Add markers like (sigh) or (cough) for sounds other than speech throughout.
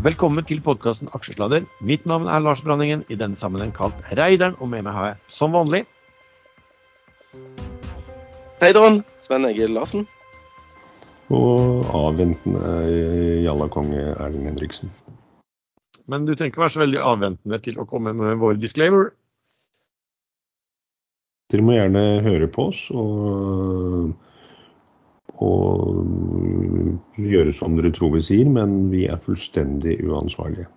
Velkommen til podkasten Aksjesladder. Mitt navn er Lars Branningen, i denne sammenheng kalt Reideren, og med meg har jeg som vanlig Reideren, Sven Egil Larsen. Og avventende jallakonge Erlend Henriksen. Men du trenger ikke være så veldig avventende til å komme med vår disclaimer. Dere må gjerne høre på oss og, og gjøre som dere tror vi sier, men vi er fullstendig uansvarlige.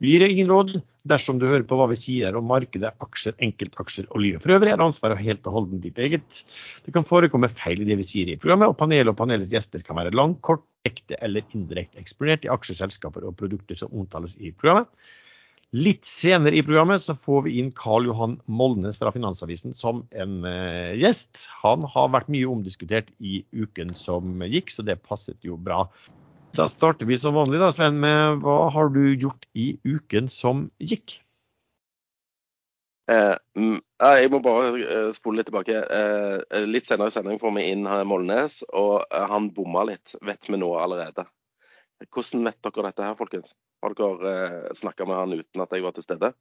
Vi gir ingen råd. Dersom du hører på hva vi sier om markedet, aksjer, enkeltaksjer og livet for øvrig, er ansvaret helt og holdent ditt eget. Det kan forekomme feil i det vi sier i programmet, og panelet og panelets gjester kan være langt, kort, ekte eller indirekte eksponert i aksjeselskaper og produkter som omtales i programmet. Litt senere i programmet så får vi inn Karl Johan Molnes fra Finansavisen som en uh, gjest. Han har vært mye omdiskutert i uken som gikk, så det passet jo bra. Da starter vi som vanlig, da, Sven, med hva har du gjort i uken som gikk? Eh, jeg må bare eh, spole litt tilbake. Eh, litt senere i sending får vi inn Molnes, og eh, han bomma litt, vet vi nå allerede. Hvordan vet dere dette her, folkens? Har dere eh, snakka med han uten at jeg var til stede?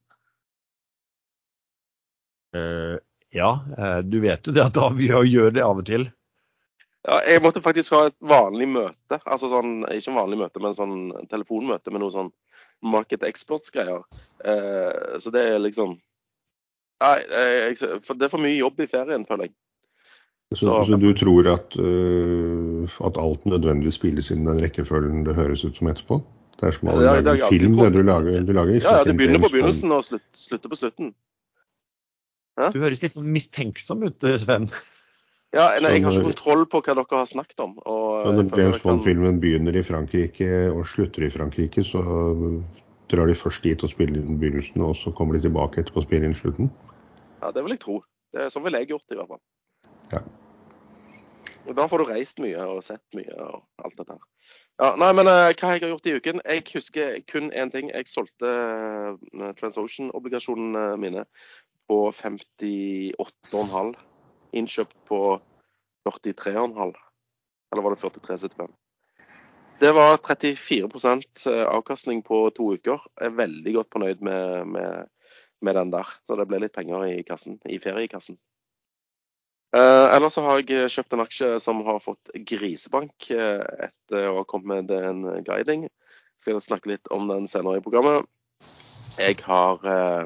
Uh, ja, uh, du vet jo det at vi gjør det av og til. Ja, jeg måtte faktisk ha et vanlig møte. altså sånn, Ikke vanlig møte, men sånn telefonmøte med noe sånn market exports-greier. Uh, så det er liksom Nei, jeg, for det er for mye jobb i ferien, føler jeg. Så, så, så du tror at, uh, at, alt nødvendigvis spilles inn den rekkefølgen det høres ut som etterpå? Det er som å lage en film, det du lager. Du lager ja, ja, det begynner på begynnelsen og slutt, slutter på slutten. Ja? Du høres litt sånn mistenksom ut, Sven. Ja, nei, Jeg har ikke kontroll på hva dere har snakket om. Og når James Bond-filmen begynner i Frankrike og slutter i Frankrike, så drar de først dit og spiller inn begynnelsen, og så kommer de tilbake etterpå og spiller inn slutten? Ja, det vil jeg tro. Det er Sånn ville jeg gjort det, i hvert fall. Ja. Og Da får du reist mye og sett mye og alt dette her. Ja, nei, men uh, hva jeg har gjort i uken? Jeg husker kun én ting. Jeg solgte uh, TransOcean-obligasjonene mine på 58,5. Innkjøpt på 43,5. Eller var det 43,75? Det var 34% avkastning på to uker. Jeg er veldig godt fornøyd med, med, med den der. Så det ble litt penger i kassen, i feriekassen. Uh, ellers så har jeg kjøpt en aksje som har fått grisebank uh, etter å ha kommet med en guiding. Skal jeg snakke litt om den senere i programmet. Jeg har uh,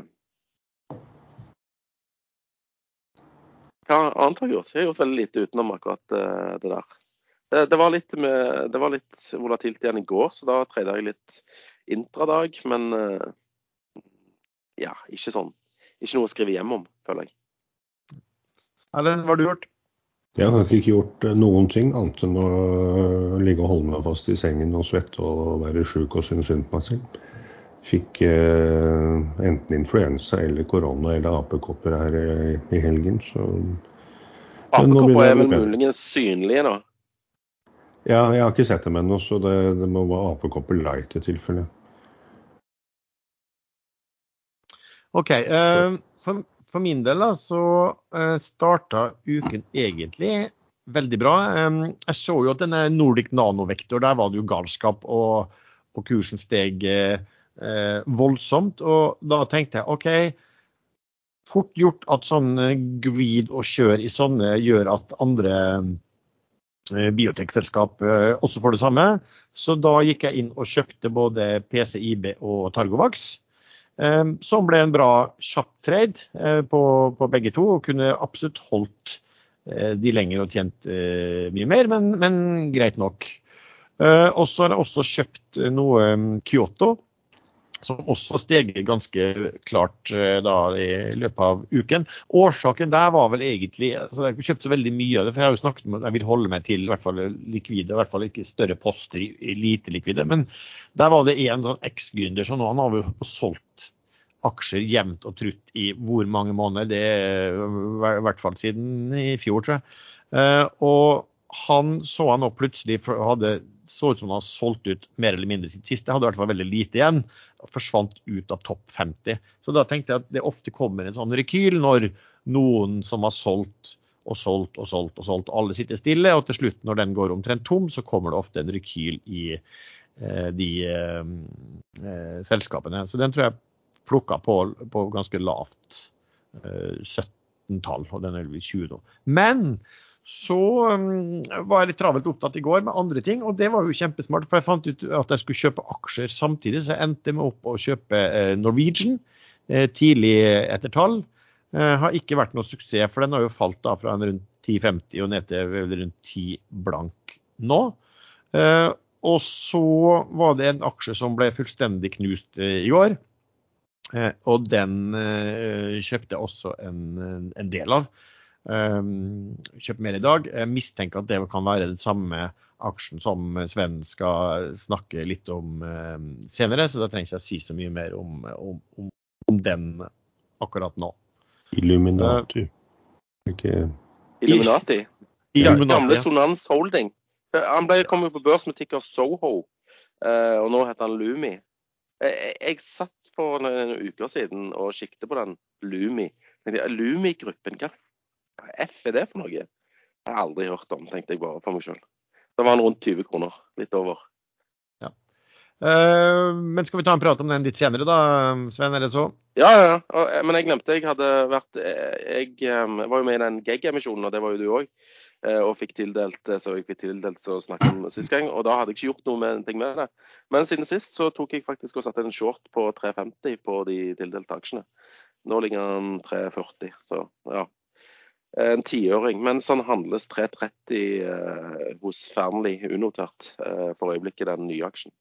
Hva annet har jeg gjort? Jeg har gjort veldig lite utenom akkurat det der. Det, det, var litt med, det var litt volatilt igjen i går, så da treda jeg litt intradag. Men ja, ikke sånn. Ikke noe å skrive hjem om, føler jeg. Erlend, hva har du gjort? Jeg har ikke gjort eh, noen ting annet enn å eh, ligge og holde meg fast i sengen og svette og være sjuk og synes synd på meg selv. Fikk eh, enten influensa eller korona eller apekopper her i, i helgen, så Apekopper er vel muligens synlige, da? Ja, jeg har ikke sett dem ennå, så det, det, må være apekopper light i tilfelle. OK. Uh, for, for min del da, så uh, starta uken egentlig veldig bra. Jeg så jo at denne Nordic Nanovektor, der var det jo galskap, og, og kursen steg eh, voldsomt. Og da tenkte jeg OK, fort gjort at sånn greed og kjør i sånne gjør at andre uh, biotekselskap også får det samme. Så da gikk jeg inn og kjøpte både PCIB og Targovax. Ehm, som ble en bra kjapp trade eh, på, på, begge to, og kunne absolutt holdt eh, de lenger og tjent eh, mye mer, men, men greit nok. Og så har det også kjøpt noe Kyoto, som også steget ganske klart da, i løpet av uken. Årsaken der var vel egentlig altså Jeg kjøpte så veldig mye av det, for jeg har jo snakket om at jeg vil holde meg til i hvert fall likvide, i hvert fall ikke større poster i lite likvide. Men der var det en sånn eks-gründer som nå han har jo solgt aksjer jevnt og trutt i hvor mange måneder? Det er i hvert fall siden i fjor, tror jeg. Eh, og han så han nå plutselig hadde så ut som han hadde solgt ut mer eller mindre sitt siste. Hadde i hvert fall veldig lite igjen. Forsvant ut av topp 50. Så da tenkte jeg at det ofte kommer en sånn rekyl når noen som har solgt og solgt og solgt og solgt, alle sitter stille. Og til slutt, når den går omtrent tom, så kommer det ofte en rekyl i, de selskapene. Så den tror jeg plukka på, på ganske lavt 17-tall, og den er vel 20 nå. Men så um, var jeg litt travelt opptatt i går med andre ting, og det var jo kjempesmart. For jeg fant ut at jeg skulle kjøpe aksjer samtidig, så jeg endte med opp å kjøpe eh, Norwegian eh, tidlig etter tall. Eh, har ikke vært noe suksess, for den har jo falt da fra rundt 10,50 og ned til rundt 10 blank nå. Og så var det en aksje som ble fullstendig knust i går. Og den kjøpte jeg også en, en del av. Ehm, kjøpt mer i dag. Jeg mistenker at det kan være den samme aksjen som Sven skal snakke litt om ehm, senere, så da trenger jeg ikke si så mye mer om, om, om den akkurat nå. Illuminati. Okay. Illuminati? Illuminati Gamle Sonans Holding. Han ble kommet på børs med ticker Soho, eh, og nå heter han Lumi. Jeg, jeg satt for noen uker siden og kikket på den Lumi. Lumi-gruppen, hva F er det for noe? Jeg har aldri hørt om, tenkte jeg bare for meg sjøl. Da var han rundt 20 kroner. Litt over. Ja. Uh, men skal vi ta en prat om den litt senere, da, Sven? Er det så? Ja, ja. ja. men jeg glemte jeg hadde vært Jeg, Jeg var jo med i den GEG-emisjonen, og det var jo du òg. Og fikk tildelt så jeg fikk tildelt så snakket om sist gang. Og da hadde jeg ikke gjort noe med, ting med det. Men siden sist så tok jeg faktisk og satte en short på 350 på de tildelte aksjene. Nå ligger den 340, så ja en tiåring. mens han handles 330 eh, hos Fearnley unotert eh, for øyeblikket, den nye aksjen.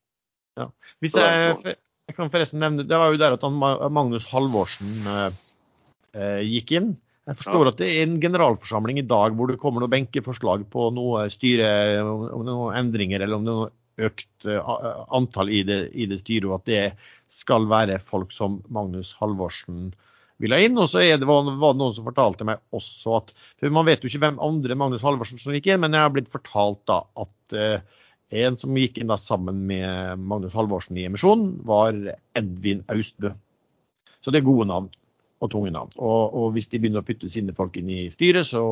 Ja. Hvis jeg, jeg, kan forresten nevne, Det var jo der at han, Magnus Halvorsen eh, eh, gikk inn. Jeg forstår ja. at det er en generalforsamling i dag hvor det kommer noen benkeforslag på noe styre, om det er noen endringer eller om det er noe økt antall i det, i det styret, og at det skal være folk som Magnus Halvorsen ville inn. Og så det, var, det noen som fortalte meg også at for Man vet jo ikke hvem andre Magnus Halvorsen som gikk inn, men jeg har blitt fortalt da at uh, en som gikk inn da sammen med Magnus Halvorsen i emisjonen, var Edvin Austbø. Så det er gode navn og tunge navn. Og, og hvis de begynner å putte sine folk inn i styret, så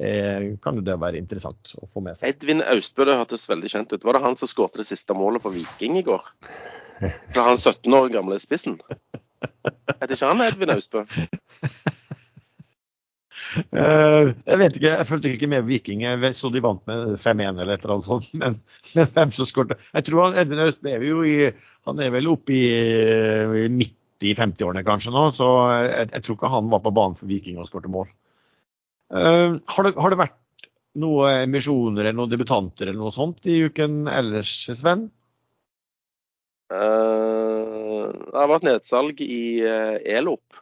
eh, kan jo det være interessant å få med seg. Edvin Austbø, det hørtes veldig kjent ut. Var det han som skåret det siste målet for Viking i går? Fra han 17 år gamle spissen? Er det ikke han Edvin Austbø? Uh, (laughs) jeg vet ikke, jeg fulgte ikke med Viking. Så de vant med 5-1 eller et eller annet sånt. (laughs) Men, men hvem som skåret Jeg tror han, Edvin Austbø er jo i Han er vel oppe i, i midt i 50-årene kanskje nå, så jeg, jeg, tror ikke han var på banen for Viking og skåret mål. Uh, har, det, har, det, vært noen emisjoner eller noen debutanter eller noe sånt i uken ellers, Sven? Uh, det har vært nedsalg i uh, Elop.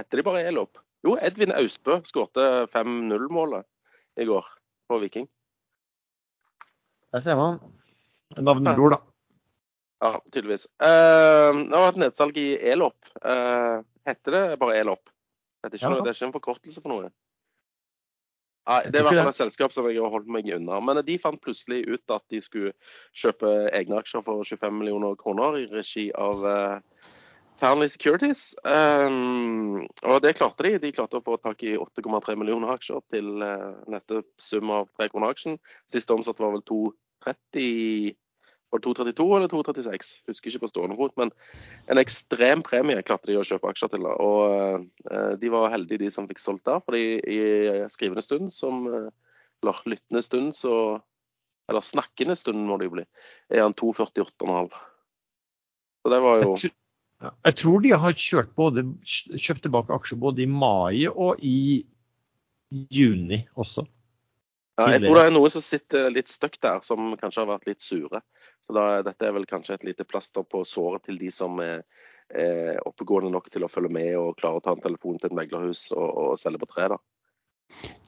Heter de bare Elop? Jo, Edvin Austbø skårte 5-0-målet i går på Viking. Der ser man. Navnebror, da. Ja, tydeligvis. Uh, det har vært nedsalg i Elop. Uh, heter det bare Elop? Det er, ikke noe, det er ikke en forkortelse for noe? Nei, Det er i hvert fall et selskap som jeg har holdt meg unna. Men de fant plutselig ut at de skulle kjøpe egne aksjer for 25 millioner kroner i regi av uh, Fearnley Securities. Um, og det klarte de. De klarte å få tak i 8,3 millioner aksjer til uh, nettopp sum av 3 kroner aksjen. Siste omsatt var vel 2,30 var det 232 eller 236? Husker ikke på stående fot. Men en ekstrem premie klarte de å kjøpe aksjer til. Og uh, de var heldige, de som fikk solgt der. fordi i skrivende stund, som, eh, eller lyttende stund, så Eller snakkende stund, må det jo bli. Er han 248,5. Så det var jo jeg tror, de har kjørt både, kjøpt tilbake aksjer både i mai og i juni også. Ja, jeg tror det er noe som sitter litt støkk der, som kanskje har vært litt sure. Så da, dette er vel kanskje et lite plaster på såret til de som er, er oppegående nok til å følge med og klare å ta en telefon til et meglerhus og, og selge på tre. da.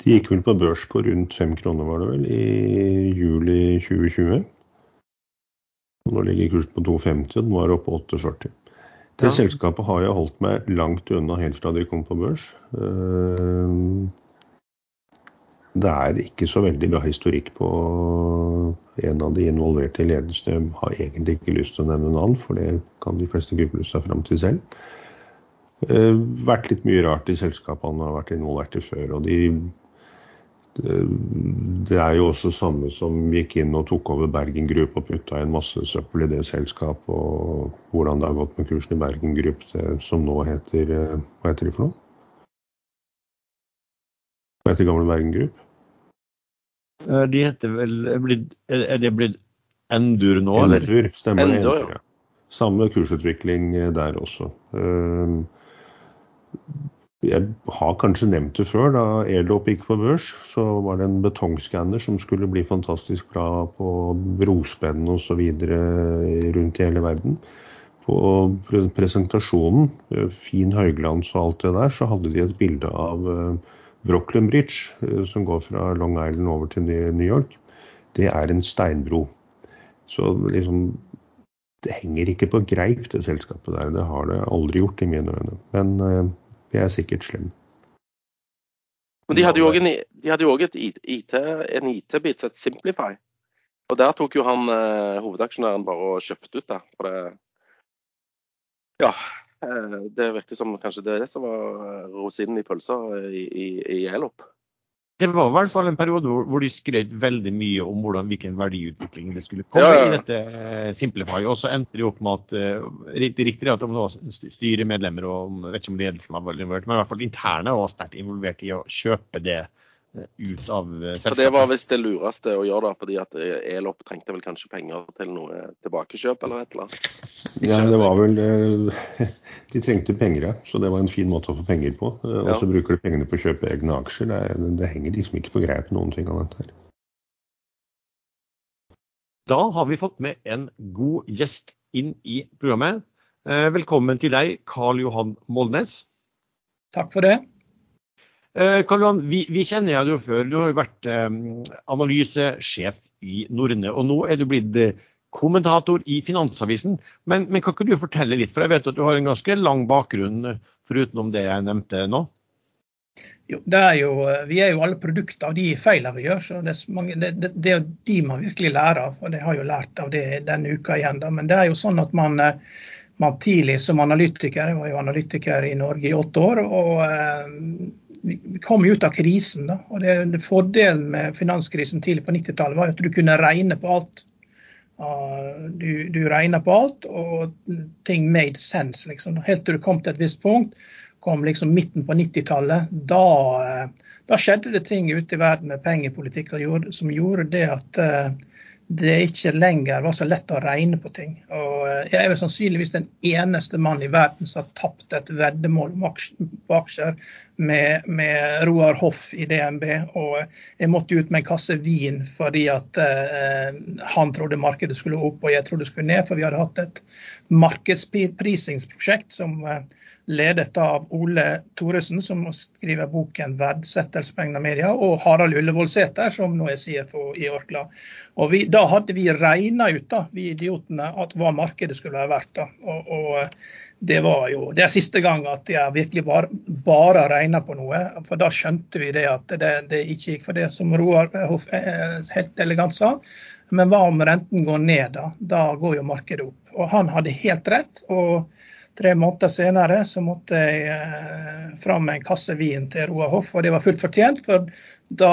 De gikk vel på børs på rundt fem kroner, var det vel, i juli 2020. Og nå ligger kursen på 2,50, og den var oppe på 8,40. Det ja. selskapet har jeg holdt meg langt unna helt fra de kom på børs. Uh, det er ikke så veldig bra historikk på en av de involverte i ledelsen. Jeg har egentlig ikke lyst til å nevne navn, for det kan de fleste google seg fram til selv. Uh, vært litt mye rart i selskapene han har vært involvert i før. og de, Det, det er jo også samme som gikk inn og tok over Bergen Group og putta inn masse søppel i det selskapet, og hvordan det har gått med kursen i Bergen Group, det, som nå heter Hva heter de for noe? Hva heter gamle Bergen Group? De heter vel Er det blitt Endur nå, eller? Endur, stemmer det. Endur, ja. Samme kursutvikling der også. Jeg har kanskje nevnt det før. Da Airdrop gikk på børs, så var det en betongskanner som skulle bli fantastisk bra på brospenn osv. rundt i hele verden. På presentasjonen, fin høyglans og alt det der, så hadde de et bilde av Brooklyn Bridge, som går fra Long Island over til New York. Det er en steinbro. Så liksom Det henger ikke på greip, det selskapet der. Det har det aldri gjort i mine øyne. Men vi er sikkert slem. Men de hadde jo òg en IT-bit som het Simplify. Og der tok jo han eh, hovedaksjonæren bare og kjøpte ut da. For det Ja. Det virker som kanskje det er det som var rosinen i pølsa i, i, i Elop. Det var i hvert fall en periode hvor de skrøt veldig mye om hvordan, hvilken verdiutvikling det skulle komme ja, ja. i dette Simplify. Og så endte de opp med at riktig, riktig at om det var styremedlemmer og vet ikke om ledelsen var involvert, men i hvert fall interne var sterkt involvert i å kjøpe det ut av selskapet. Og Det var visst det lureste å gjøre, da, fordi at Elop trengte vel kanskje penger til noe tilbakekjøp eller et eller annet? Ja, det var vel (laughs) De trengte penger, ja. Så det var en fin måte å få penger på. Og så ja. bruker de pengene på å kjøpe egne aksjer. Det, det henger liksom ikke på greip noen ting av dette her. Da har vi fått med en god gjest inn i programmet. Velkommen til deg, Karl Johan Molnes. Takk for det. Eh, Karl Johan, vi, vi, kjenner deg jo før. Du har jo vært eh, analysesjef i Norne. Og nå er du blitt eh, kommentator i Finansavisen. Men, men, kan ikke du fortelle litt, for jeg vet at du har en ganske lang bakgrunn forutenom det jeg nevnte nå? Jo, er jo, vi er jo alle produkter av de feilene vi gjør. så det mange, det, det, det er de man virkelig lærer av. og Det har jo lært av det denne uka igjen. Da. Men det er jo sånn at man man tidlig som analytiker, jeg var jo analytiker i Norge i åtte år, og vi kom ut av krisen. Da. og det, det Fordelen med finanskrisen tidlig på 90-tallet var at du kunne regne på alt. Du, du regna på alt, og ting made sense. Liksom. Helt til du kom til et visst punkt, kom liksom midten på 90-tallet. Da, uh, da, skjedde det ting ute i verden med pengepolitikk som gjorde det at uh, det ikke lenger var så lett å regne på ting. Og eh, jeg er vel sannsynligvis den eneste mann i verden som har tapt et veddemål på aksjer med, med, Roar Hoff i DNB. Og jeg måtte ut med en kasse vin fordi at eh, han trodde markedet skulle opp og jeg trodde det skulle ned. For vi hadde hatt et markedsprisingsprosjekt som eh, ledet av Ole Thoresen, som skriver boken 'Verdsettelse på egna media', og Harald Ullevålseter, som nå er CFO i Orkla. Og vi, Da hadde vi regna ut, da, vi idiotene, at hva markedet skulle være verdt. da. Og, og det var jo det er siste gang at jeg virkelig bare, bare regna på noe. For da skjønte vi det at det, det ikke gikk for det, som Roar Hoff eh, helt elegant sa. Men hva om renten går ned, da? Da går jo markedet opp. Og han hadde helt rett. og Tre måneder senere så måtte jeg eh, fram med en kasse vin til Roar Hoff, og det var fullt fortjent. for da,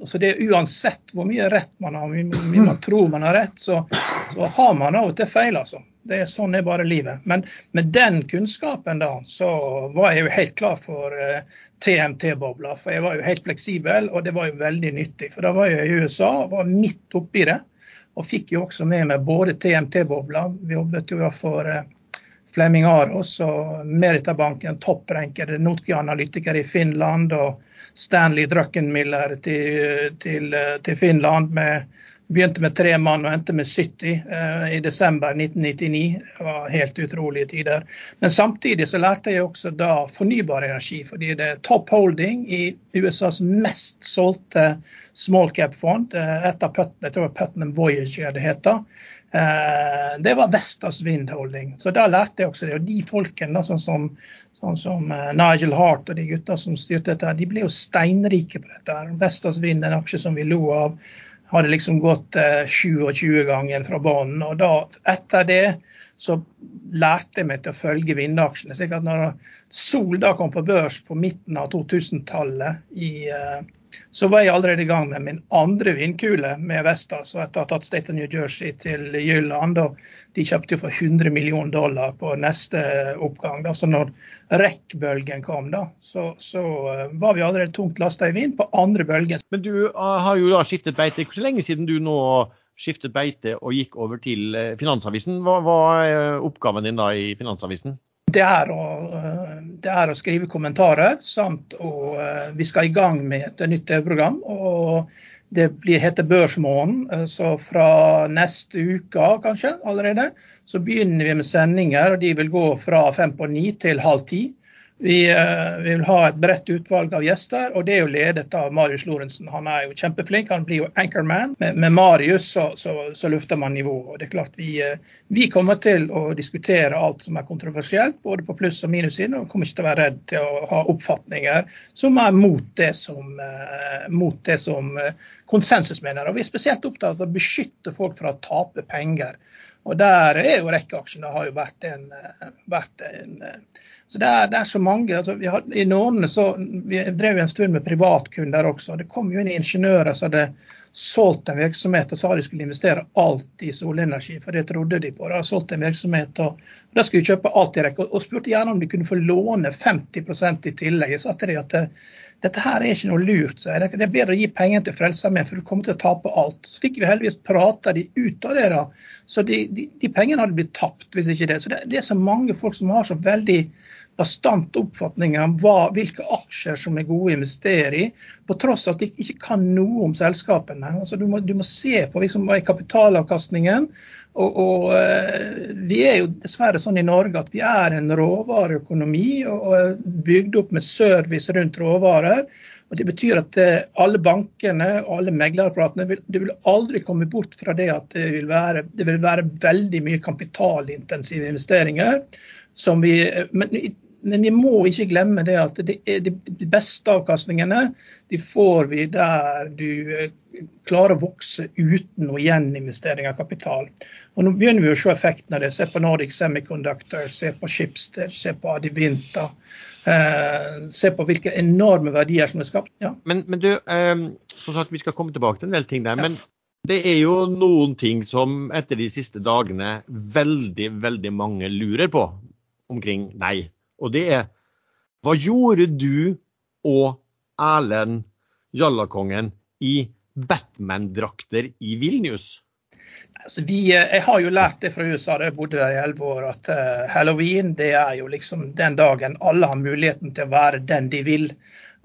altså det er Uansett hvor mye rett man har, hvor mye man tror man har rett, så, så har man av og til feil. altså. Det er Sånn er bare livet. Men med den kunnskapen da, så var jeg jo helt klar for eh, TMT-bobla. For jeg var jo helt fleksibel, og det var jo veldig nyttig. For da var jeg i USA og var midt oppi det. Og fikk jo også med meg både TMT-bobla, vi jobbet jo for uh, Flemming Aros og Meritabanken, topprenkede Notkia-analytiker i Finland. Og Stanley Druckenmiller til, til, til Finland. Med, begynte med tre mann og endte med 70 eh, i desember 1999. Det var helt utrolige tider. Men samtidig så lærte jeg også da fornybar energi. Fordi det er Top Holding i USAs mest solgte small cap-fond. Eh, et av Putnam, jeg tror Putnam Voyager det heter Eh, det var Vestas Wind Holding. Så da lærte jeg også det. Og de folkene, sånn som, sånn som eh, Nigel Hart og de gutta som styrte dette, de ble jo steinrike på dette. Vestas Vind, en aksje som vi lo av, hadde liksom gått 27 eh, ganger fra banen. Og da, etter det så lærte jeg meg til å følge vindaksjene. slik at når Sol da kom på børs på midten av 2000-tallet i så var jeg allerede i gang med min andre vindkule med Vesta. Så etter å ha tatt State of New Jersey til Jylland, og de kjøpte for 100 millioner dollar på neste oppgang. Da. Så når REC-bølgen kom, da, så, så, eh, var vi allerede tungt lasta i vind på andre bølgen. Men du eh, har jo da skiftet beite. Hvor lenge siden du nå skiftet beite og gikk over til eh, Finansavisen? Hva var oppgaven din da i Finansavisen? Det er, å, det er, å, skrive kommentarer, samt å Vi skal i gang med et nytt TV-program. og Det blir, heter Børsmånen. Så fra neste uke kanskje allerede, så begynner vi med sendinger. og De vil gå fra fem på ni til halv ti. Vi, eh, vi, vil ha et bredt utvalg av gjester, og det er jo ledet av Marius Lorentzen. Han er jo kjempeflink, han blir jo anchorman. Med, med Marius så, så, så, løfter man nivået. og det er klart vi, eh, vi, kommer til å diskutere alt som er kontroversielt, både på pluss- og minussiden. Og kommer ikke til å være redd til å ha oppfatninger som er mot det som, eh, mot det som konsensus mener. Og vi er spesielt opptatt av å beskytte folk fra å tape penger. Og der er jo rekkeaksjene har jo vært en, vært en så det er, det er, så mange. Altså, har, I Norne så vi drev en stund med privatkunder også. Det kom jo inn ingeniører som hadde solgt en virksomhet og sa de skulle investere alt i solenergi, for det trodde de på. De hadde solgt en virksomhet og da skulle de kjøpe alt i rekke, og spurte gjerne om de kunne få låne 50 i tillegg. Så at de at det, dette her er ikke noe lurt. Det er bedre å gi pengene til Frelsesarmeen, for du kommer til å tape alt. Så fikk vi heldigvis prata de ut av det. da, Så de, de, de pengene hadde blitt tapt hvis ikke det. Så det, det er så mange folk som har så veldig bastant oppfatning om hva, hvilke aksjer som er gode å investere i, på tross av at de ikke kan noe om selskapene. Altså, du, må, du må se på liksom, kapitalavkastningen. Og, og, eh, Vi er jo dessverre sånn i Norge at vi er en råvareøkonomi og, og bygd opp med service rundt råvarer. Og Det betyr at eh, alle bankene og alle meglerapparatene vil, vil aldri komme bort fra det at det vil være, det vil være veldig mye kapitalintensive investeringer. Som vi, men men vi må ikke glemme det at det de beste avkastningene de får vi der du eh, klarer å vokse uten å gjeninvestere av kapital. Og Nå begynner vi å se effekten av det. Se på Nordic Semiconductor, se på Schibsted, se på Adivinta. Eh, se på hvilke enorme verdier som er skapt. Ja. Men, men, du, eh, som sagt, vi skal komme tilbake til en del ting der. Ja. men det er jo noen ting som etter de siste dagene veldig, veldig mange lurer på omkring deg. Og det er hva gjorde du og Erlend Jallakongen i Batman-drakter i Vilnius? Altså, vi, eh, jeg har jo lært det fra USA, da jeg bodde der i elleve år, at uh, halloween det er jo liksom den dagen alle har muligheten til å være den de vil.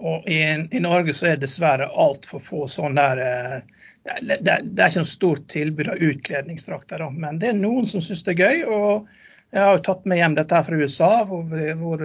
Og i, i Norge så er det dessverre altfor få sånn der uh, det, det, det, er ikke noe stort tilbud av utkledningsdrakter, men det er noen som syns det er gøy. og jeg har jo tatt med hjem dette her fra USA, hvor vi, hvor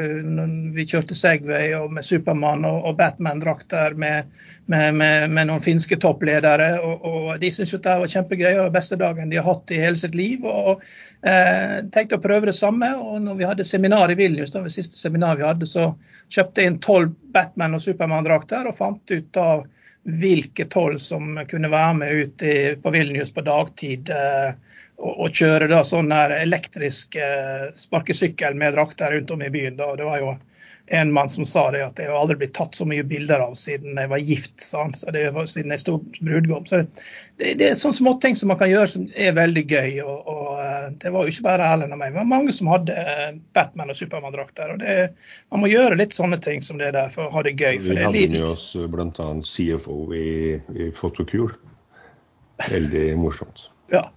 vi kjørte Segway og med Supermann og, og Batman-drakter med, med, med, med, noen finske toppledere. Og, og De syntes det var kjempegøy og beste dagen de har hatt i hele sitt liv. og eh, Tenkte å prøve det samme. og når vi hadde seminar i Vilnius, det var siste seminar vi hadde, så kjøpte jeg inn tolv Batman- og Supermann-drakter og fant ut av hvilke tolv som kunne være med ut på Vilnius på dagtid. Eh, og, kjøre da sånn elektrisk eh, sparkesykkel med drakter rundt om i byen. Da. Det var jo en mann som sa det at jeg har aldri blitt tatt så mye bilder av siden jeg var gift. Sant? Så det var siden jeg sto brudgom. Så det, det, er sånne småting som man kan gjøre som er veldig gøy. Og, og eh, Det var jo ikke bare Erlend og meg, det var mange som hadde eh, Batman- og Supermann-drakter. og det, Man må gjøre litt sånne ting som det der for å ha det gøy. Vi hadde med oss bl.a. CFO i, i Fotokur. Veldig morsomt. Ja,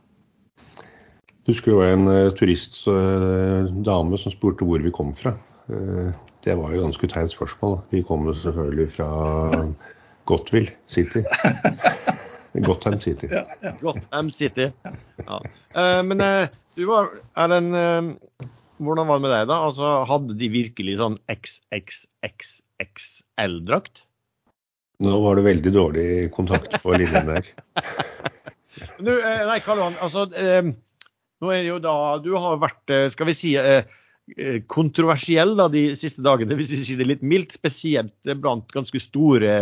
husker det var en uh, turistdame uh, som spurte hvor vi kom fra. Uh, det var jo ganske teit spørsmål. Vi kom jo selvfølgelig fra Gotville City. (laughs) Gotham City. Ja, ja. Gotham City. Ja. men du var Erlend, hvordan var det med deg, da? Altså, hadde de virkelig sånn XXXXL-drakt? Nå var det veldig dårlig kontakt på linjen der. (laughs) du, nei, Karl Johan. Altså, nå er det jo da, Du har vært eh, skal vi si, eh, eh, kontroversiell da, de siste dagene, hvis vi sier det litt mildt. Spesielt blant ganske store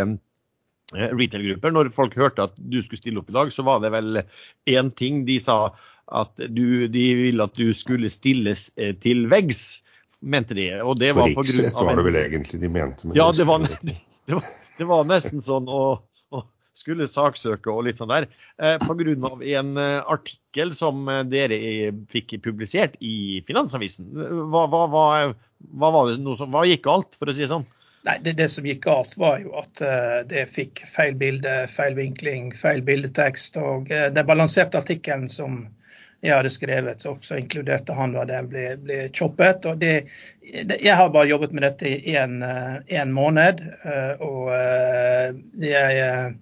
retail-grupper. Når folk hørte at du skulle stille opp i dag, så var det vel én ting de sa. At du, de ville at du skulle stilles til veggs, mente de. Og det var på grunn av var det vel egentlig de mente. ja, det var, (laughs) det var det var nesten sånn å skulle saksøke og litt sånn der. Eh, Pga. en eh, artikkel som eh, dere fikk publisert i Finansavisen. Hva, hva, hva, hva som, hva gikk galt, for å si det sånn? Nei, det, det, som gikk galt, var jo at uh, det fikk feil bilde, feil vinkling, feil bildetekst. Og uh, den balanserte artikkelen som jeg hadde skrevet, også inkluderte han, og den ble, ble choppet. og det, det, Jeg har bare jobbet med dette i én uh, måned. og jeg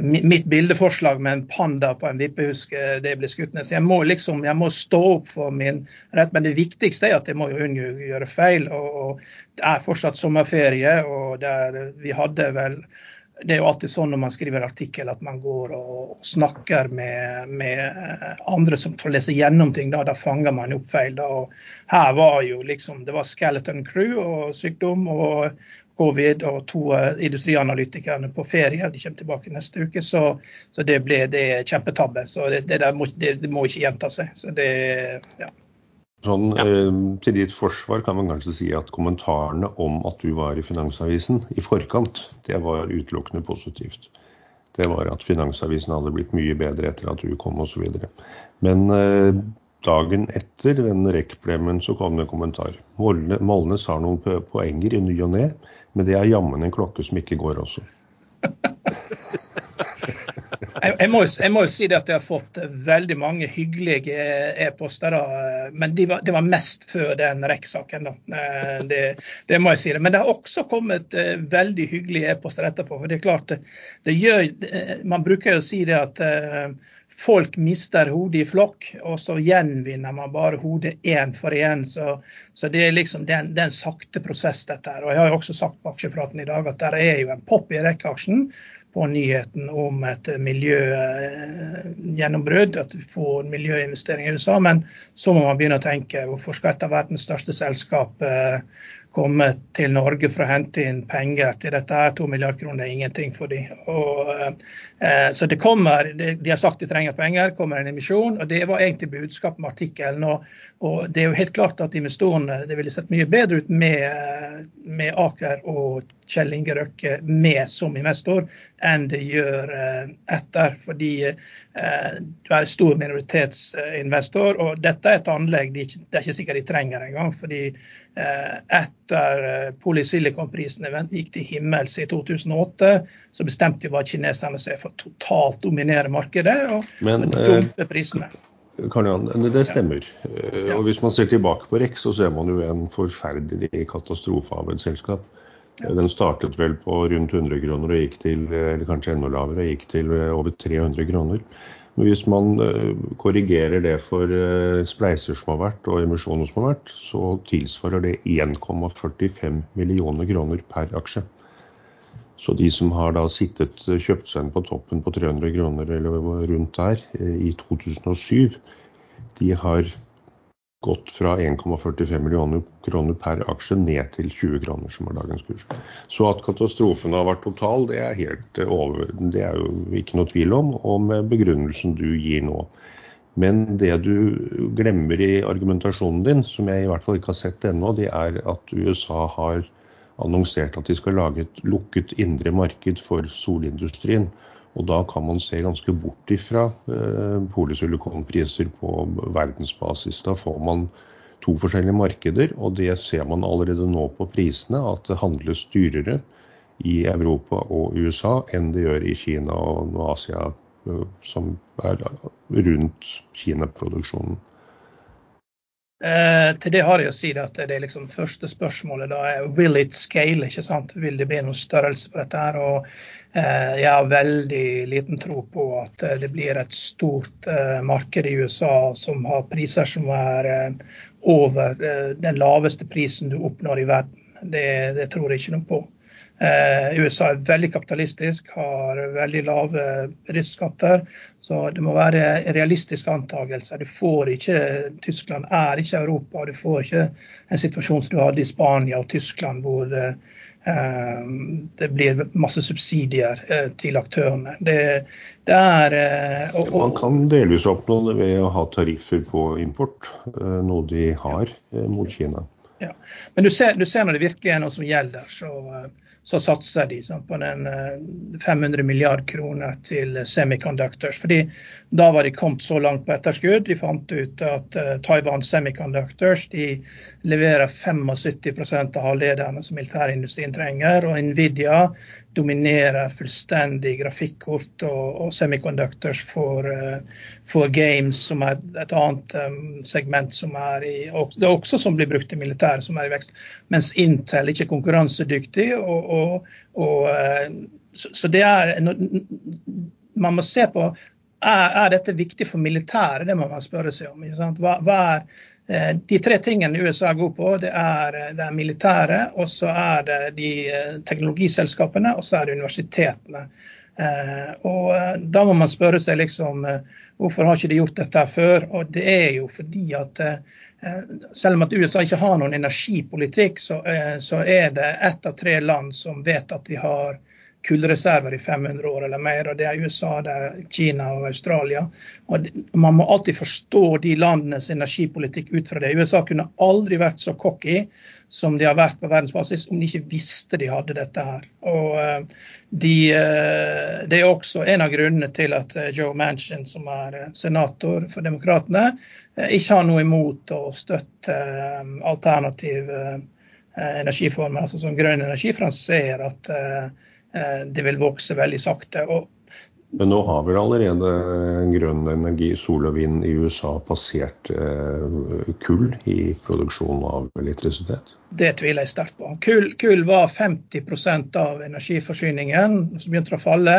mitt bildeforslag med en panda på en vippehusk, det blir skutt ned. Så jeg må liksom, jeg må stå opp for min rett. Men det viktigste er at jeg må unngå å gjøre feil. Og, og, det er fortsatt sommerferie, og der vi hadde vel det er jo alltid sånn når man skriver artikkel at man går og snakker med, med andre som får lese gjennom ting. Da, da fanger man opp feil. Da. Og her var jo liksom Det var skeleton crew og sykdom og, covid og to uh, industrianalytikerne på ferie. De kommer tilbake neste uke. Så, så det ble det kjempetabbe. Så det, det, må, det, det, må, ikke gjenta seg. Så det, ja. Sånn, ja. eh, til ditt forsvar kan man kanskje si at kommentarene om at du var i Finansavisen i forkant, det var utelukkende positivt. Det var at Finansavisen hadde blitt mye bedre etter at du kom osv. Men eh, dagen etter den REC-premien så kom det en kommentar. Molnes har noen poenger i ny og ne, men det er jammen en klokke som ikke går også. (laughs) Jeg, må, jeg, må, jo si det at jeg har fått veldig mange hyggelige e-poster. Men det var, det var mest før den REC-saken. Det, det, må jeg si. det. Men det har også kommet eh, veldig hyggelige e-poster etterpå. for det er klart, det, det gjør, Man bruker jo å si det at folk mister hodet i flokk, og så gjenvinner man bare hodet én for én. Så, så, det er liksom det er, en, sakte prosess, dette her. Og jeg har jo også sagt på aksjepraten i dag at det er jo en pop i rekkeaksjen på nyheten om et miljøgjennombrudd, at vi får miljøinvesteringer i USA. Men så må man begynne å tenke hvorfor skal et av verdens største selskap eh, komme til Norge for å hente inn penger til dette. her, To milliarder kroner er ingenting for dem. Og, eh, så det kommer, de, de, har sagt de trenger penger, kommer en emisjon. og Det var egentlig budskapet med artikkelen. Og, og, det er jo helt klart at investorene det ville sett mye bedre ut med, med Aker og Kjell Inge Røkke med som investor enn det gjør eh, etter. Fordi eh, du er stor minoritetsinvestor, og dette er et anlegg ikke, det er ikke sikkert de trenger engang. fordi eh, etter polysilikonprisene gikk til himmels i 2008, så bestemte jo bare kineserne seg for totalt dominere markedet og, Men, dumpe prisene. Karl det stemmer. Ja. Og Hvis man ser tilbake på REC, så ser man jo en forferdelig katastrofe av et selskap. Den startet vel på rundt 100 kroner og gikk til, eller kanskje enda lavere, og gikk til eh, over 300 kroner. Hvis man eh, korrigerer det for eh, spleiser som har vært og emisjoner som har vært, så tilsvarer det 1,45 millioner kroner per aksje. Så de som har da sittet, kjøpt seg inn på toppen på 300 kroner eller rundt der i 2007, de har gått fra 1,45 millioner kroner per aksje ned til 20 kroner, som er dagens kurs. Så at katastrofen har vært total, det er, helt eh, over, det er jo ikke noe tvil om, og med begrunnelsen du gir nå. Men det du glemmer i argumentasjonen din, som jeg i hvert fall ikke har sett ennå, det er at USA har annonsert at de skal lage et lukket indre marked for solindustrien. Og da kan man se ganske bort ifra eh, polysilikonpriser på verdensbasis. Da får man to forskjellige markeder, og det ser man allerede nå på prisene, at det handles dyrere i Europa og USA enn det gjør i Kina og Asia, eh, som er rundt Kina-produksjonen. Eh, til det har jeg å si at det liksom første spørsmålet da er will it scale? ikke sant? Vil det bli noen størrelse på dette? her, og Jeg har veldig liten tro på at eh, det blir et stort eh, marked i USA som har priser som er eh, over eh, den laveste prisen du oppnår i verden. Det, det tror jeg ikke noe på. Eh, USA er veldig kapitalistisk, har veldig lave bedriftsskatter. Så det må være realistiske antakelser. Du får ikke, Tyskland er ikke Europa. Du får ikke en situasjon som du hadde i Spania og Tyskland, hvor det, eh, blir masse subsidier eh, til aktørene. Det, det er, eh, og, og, Man kan delvis oppnå det ved å ha tariffer på import, eh, noe de har mot Kina. Ja. Men du ser, du ser, når det virkelig er noe som gjelder, så, så satser de sånn, på den 500 milliard kroner til semiconductors. Fordi da var de kommet så langt på etterskudd. De fant ut at Taiwan Semiconductors de leverer 75% av halvlederne som militærindustrien trenger. Og Nvidia dominerer fullstendig grafikkort og, og semiconductors for, for, games, som er et annet um, segment som er i Det er også som blir brukt i militæret, som er i vekst. Mens Intel ikke er konkurransedyktig. og, og, og så, så det er Man må se på er, er dette viktig for militæret, det må man spørre seg om. Hva, hva er Eh, de tre tingene USA er god på, det er eh, det militæret, og så er det de eh, teknologiselskapene, og så er det universitetene. Og Da må man spørre seg liksom, hvorfor har ikke de gjort dette før. Og Det er jo fordi at selv om at USA ikke har noen energipolitikk, så er det ett av tre land som vet at de har kullreserver i 500 år eller mer. og Det er USA, det er Kina og Australia. Og Man må alltid forstå de landenes energipolitikk ut fra det. USA kunne aldri vært så cocky som de har vært på verdensbasis om de ikke visste de hadde dette her. Og eh, de, eh, Det er også en av grunnene til at eh, Joe Manchin, som er senator for demokratene, ikke har noe imot å støtte alternativ energiformer, altså som grønn energi, for han ser at det vil vokse veldig sakte. Men nå har vel allerede grønn energi, sol og vind i USA passert eh, kull i produksjonen av elektrisitet? Det tviler jeg sterkt på. Kull, kull var 50% av energiforsyningen som begynte å falle.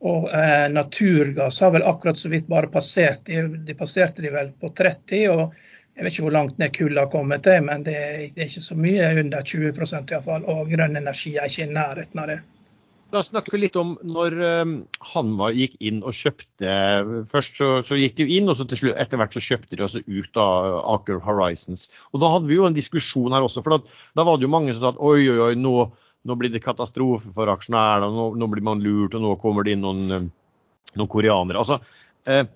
Og eh, naturgass har vel akkurat så vidt bare passert. De, passerte de vel på 30. og jeg vet ikke hvor langt ned kull har kommet til, men det er ikke så mye under 20% iallfall. Og grønn energi er ikke i nærheten av det. La oss snakke litt om når han var, gikk inn og kjøpte Først så, så gikk de inn, og så til slutt, etter hvert så kjøpte de også ut av Aker Horizons. Og Da hadde vi jo en diskusjon her også. for da, da var det jo mange som sa at oi, oi, oi, nå, nå blir det katastrofe for aksjonærene, nå, nå, blir man lurt, og nå kommer det inn noen, noen koreanere. Altså, eh,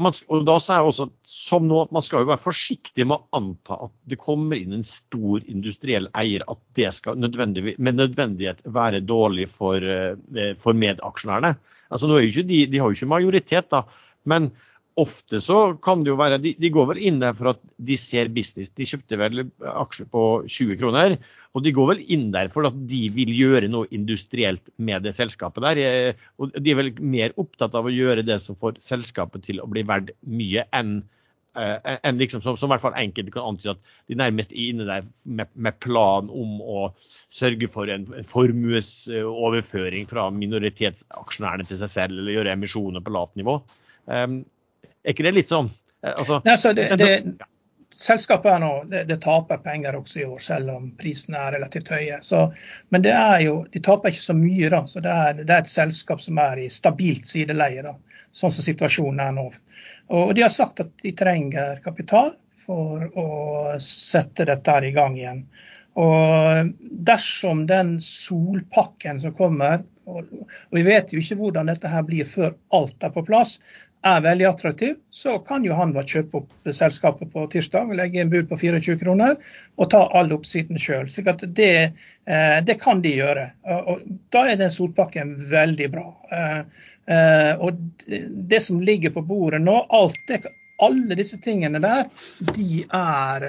man, og da er også, som nå, Man skal jo være forsiktig med å anta at det kommer inn en stor industriell eier, at det skal nødvendig, med nødvendighet være dårlig for, eh, for medaksjonærene. Altså, nå er jo ikke de, de har jo ikke majoritet, da, men ofte så kan det jo være de, de, går vel inn der for at de ser business. De kjøpte vel aksjer på 20 kroner. Og de går vel inn der for at de vil gjøre noe industrielt med det selskapet der. Eh, og de er vel mer opptatt av å gjøre det som får selskapet til å bli verdt mye, enn uh, en liksom, som, som, i hvert fall enkelte kan antyde at de nærmest er inne der med, med plan om å sørge for en, en formuesoverføring fra minoritetsaksjonærene til seg selv, eller gjøre emisjoner på lavt nivå. Um, er ikke det litt sånn? Eh, altså, Nei, så det, det, selskapet er nå, det, det, taper penger også i år, selv om prisene er relativt høye. Så, men det er jo, de taper ikke så mye. da, så det er, det er et selskap som er i stabilt sideleie, da, sånn som situasjonen er nå. Og De har sagt at de trenger kapital for å sette dette her i gang igjen. Og Dersom den solpakken som kommer, og, vi vet jo ikke hvordan dette her blir før alt er på plass, er veldig attraktiv, så kan jo han kjøpe opp selskapet på tirsdag, legge en bud på 24 kroner og ta all oppsiden sjøl. Det, eh, det kan de gjøre. Og Da er den solpakken veldig bra. Eh, eh, og det som ligger på bordet nå, alt det, alle disse tingene der, de er,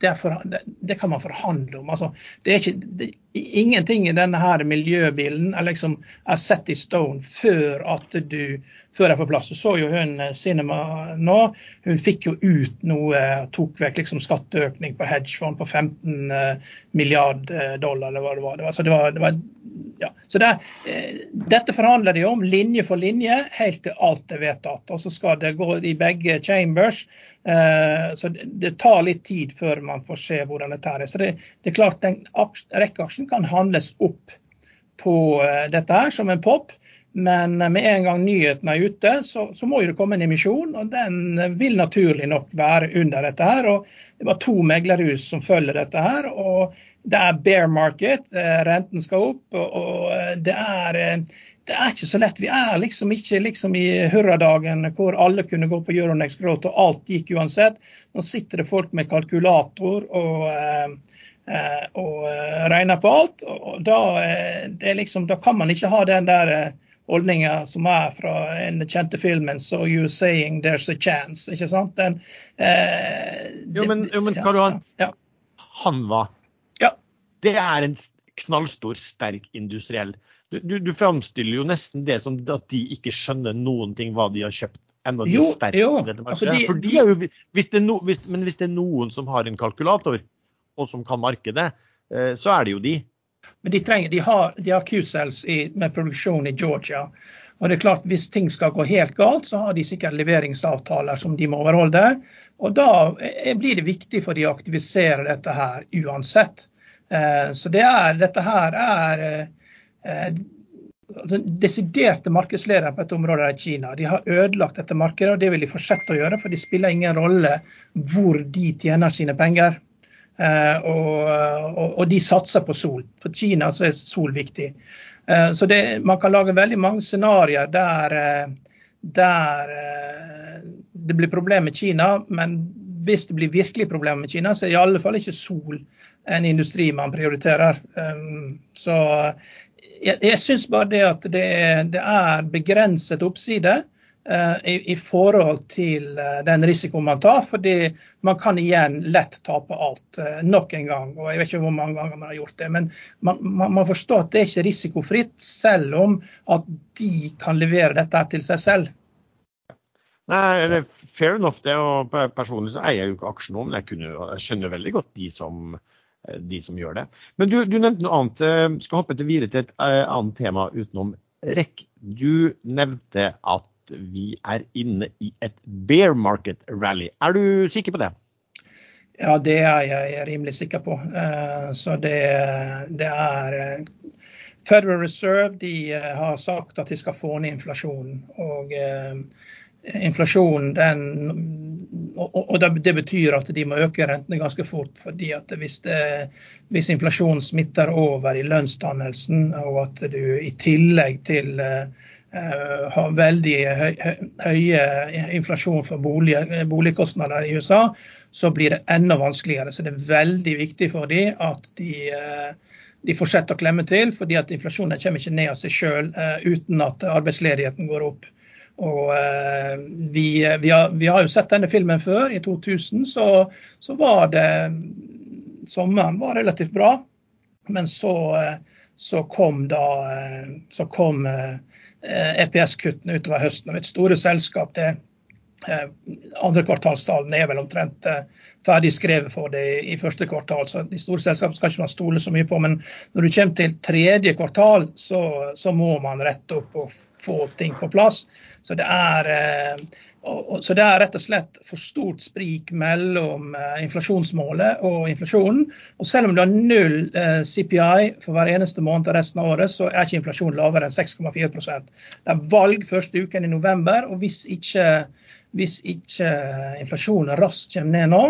det, er for, det kan man forhandle om. Altså, det er ikke, det, ingenting i denne her miljøbilen er, liksom, er set i stone før at du før er på plass. Så så jo hun eh, Cinema nå. Hun fikk jo ut noe, tok vekk liksom skatteøkning på hedgefond på 15 eh, milliard eh, dollar, eller hva det var. Det var, så det var, det var ja. Så det, dette forhandler de om, linje for linje, helt til alt er vedtatt. Og så skal det gå i begge chambers. Så det tar litt tid før man får se hvordan dette er. Så det, det er klart den rekkeaksjen kan handles opp på dette her som en pop. Men med en gang nyhetene er ute, så, så, må det komme en emisjon. Og den vil naturlig nok være under dette her. og Det var to meglerhus som følger dette her. og Det er bear market, eh, renten skal opp. og, eh, det er eh, det er ikke så lett. Vi er liksom ikke liksom i hurradagen hvor alle kunne gå på Euronex Growth og alt gikk uansett. Nå sitter det folk med kalkulator og, eh, og eh, regner på alt. og da, liksom, da, kan man ikke ha den der holdninga som er fra den kjente filmen 'So you're saying there's a chance'. ikke sant? Den, eh, jo, men, jo, men hva du har ja. han var? Ja. Det er en knallstor, sterk industriell. Du, du, du framstiller jo nesten det som at de ikke skjønner noen ting hva de har kjøpt enda de jo, er jo. Altså de, For de er jo, hvis det no, hvis, men hvis det er noen som har en kalkulator, og som kan markedet, eh, så er det jo de. Men de, trenger, de har, har Q-cells med produksjon i Georgia. Og det er klart, Hvis ting skal gå helt galt, så har de sikkert leveringsavtaler som de må overholde. Og Da eh, blir det viktig for de å aktivisere dette her uansett. Eh, så det er, dette her er den desiderte markedslederen på dette området er Kina. De har ødelagt dette markedet, og det vil de fortsette å gjøre. For det spiller ingen rolle hvor de tjener sine penger. Eh, og, og, de satser på sol. For Kina så er sol viktig. Eh, så det, man kan lage veldig mange scenarioer der, eh, der det blir problemer med Kina. Men hvis det blir virkelig problemer med Kina, så er i alle fall ikke sol en industri man prioriterer. Så jeg, jeg syns bare det at det, det er begrenset oppside i, i, forhold til uh, den risikoen man tar. fordi man kan igjen lett tape alt uh, nok en gang. og Jeg vet ikke hvor mange ganger man har gjort det. Men man, man, man forstår at det er ikke risikofritt, selv om at de kan levere dette til seg selv. Nei, det er Fair enough det. og Personlig så eier jeg jo ikke aksjer nå, men jeg, kunne, jeg skjønner veldig godt de som Eh, de som gjør det. Men du, du nevnte noe annet. Eh, skal hoppe til videre til et annet tema utenom REC. Du nevnte at vi er inne i et bear market rally. Er du sikker på det? Ja, det er jeg rimelig sikker på. Uh, så det, det er Federal Reserve de har sagt at de skal få ned inflasjonen. Og inflasjonen den og Det betyr at de må øke rentene ganske fort. fordi at hvis, det, hvis inflasjonen smitter over i lønnsdannelsen, og at du i tillegg til har veldig høy, høye inflasjon for bolig, boligkostnader i USA, så blir det enda vanskeligere. Så det er veldig viktig for dem at de, uh, de fortsetter å klemme til, fordi at inflasjonen kommer ikke ned av seg sjøl uh, uten at arbeidsledigheten går opp. Og eh, vi, vi, har, vi, har, jo sett denne filmen før. I 2000 så, så var det Sommeren var relativt bra. Men så, eh, så kom da eh, så kom EPS-kuttene e utover høsten. Og et store selskap det andre kvartalstallene er vel omtrent ferdig skrevet for det i første kvartal, så de store selskapene skal ikke man stole så mye på. Men når du kommer til tredje kvartal, så, så må man rette opp og få ting på plass. Så det, er, eh, så det er rett og slett for stort sprik mellom eh, inflasjonsmålet og inflasjonen. Og selv om du har null eh, CPI for hver eneste måned av resten av året, så er ikke inflasjonen lavere enn 6,4 Det er valg første uken i november, og hvis ikke, hvis ikke inflasjonen raskt kommer ned nå,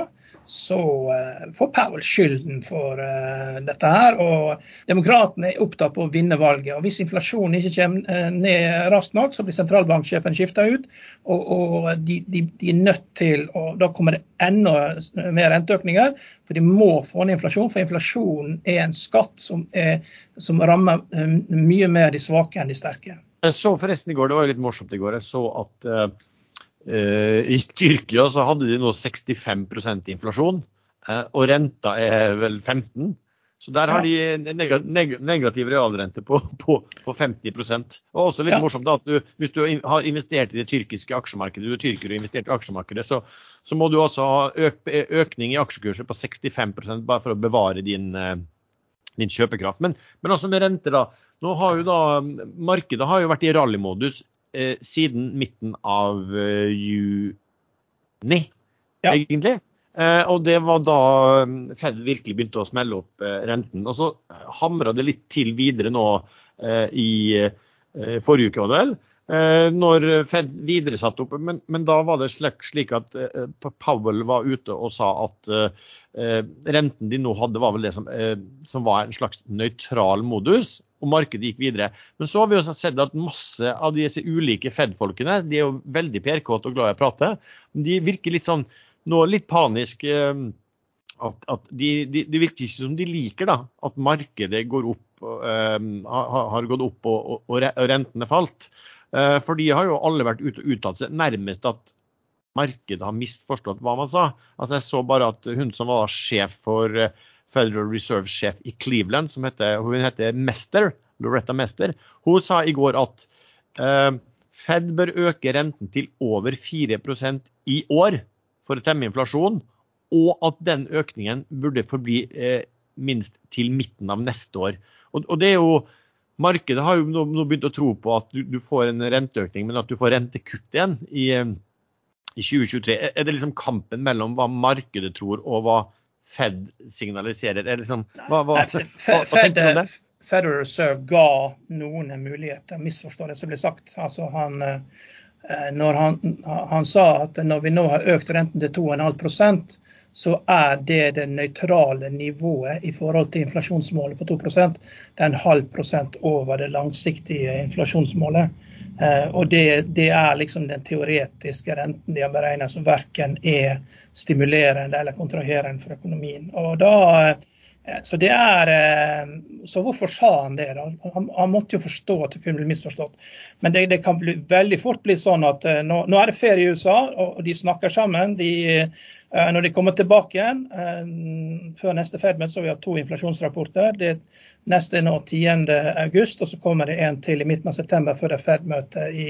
så uh, får Powell skylden for uh, dette her. Og demokratene er opptatt på å vinne valget. og Hvis inflasjonen ikke kommer uh, ned raskt nok, så blir sentralbanksjefen skifta ut. Og, og de, de, de, er nødt til og Da kommer det enda mer renteøkninger. For de må få ned inflasjon. For inflasjonen er en skatt som, er, som rammer mye mer de svake enn de sterke. Jeg så forresten i går, det var litt morsomt i går, jeg så at Eh, I Tyrkia så hadde de nå 65 inflasjon, eh, og renta er vel 15 så der har de negativ realrente på, på, på 50 Og også litt ja. morsomt da, at du, Hvis du har investert i det tyrkiske aksjemarkedet, du er tyrker og investert i aksjemarkedet, så, så må du også ha øk, økning i aksjekurset på 65% bare for å bevare din, eh, din kjøpekraft. Men, men også med renter, da. Nå har jo da, Markedet har jo vært i rallymodus eh, siden midten av eh, juni, ja. egentlig. Eh, og det var da eh, Fed virkelig begynte å smelle opp eh, renten. Og så hamra det litt til videre nå eh, i forrige uke, var det vel. Når Fed videre satte opp, men, men, da var det slik, at Powell var ute og sa at renten de nå hadde, var vel det som, som var en slags nøytral modus og markedet gikk videre. Men så har vi også sett at masse av disse ulike Fed-folkene, de er jo veldig PR-kåte og glad i å prate, de virker litt sånn nå litt panisk. Eh, at, at de, de, Det virker ikke som de liker da, at markedet går opp, har, har gått opp og, og, og rentene falt. Uh, for de har jo alle vært ute og uttalt seg nærmest at markedet har misforstått hva man sa. Altså Jeg så bare at hun som var sjef for uh, Federal Reserve-sjef i Cleveland, som heter, hun heter Mester, Loretta Mester, hun sa i går at Fed bør øke renten til over 4% i år for å temme inflasjon og at den økningen burde forbli eh, minst til midten av neste år. Og, og det er jo, Markedet har jo nå, nå begynt å tro på at du, du, får en renteøkning, men at du får rentekutt igjen i, i 2023. Er det liksom kampen mellom hva markedet tror og hva Fed signaliserer? Er liksom, hva, hva, hva, hva, tenker du om det? Federal Reserve ga noen muligheter, misforstå det som ble sagt. Altså han, eh, når han, han, sa at når vi nå har økt renten til 2,5 så er det det nøytrale nivået i forhold til inflasjonsmålet på 2 Det er en halv prosent over det langsiktige inflasjonsmålet. Eh, og det, det, er liksom den teoretiske renten de har beregnet som verken er stimulerende eller kontraherende for økonomien. Og da, eh, så, det er, eh, så hvorfor sa han det? da? Han, han, måtte jo forstå at det kunne bli misforstått. Men det, det kan bli, veldig fort bli sånn at nå, nå, er det ferie i USA, og de snakker sammen. De Eh, når de kommer tilbake igjen eh, før neste Fed-møte, så vi har to inflasjonsrapporter. Det neste er nå 10.8, og så kommer det en til i midten av september før det er Fed-møte i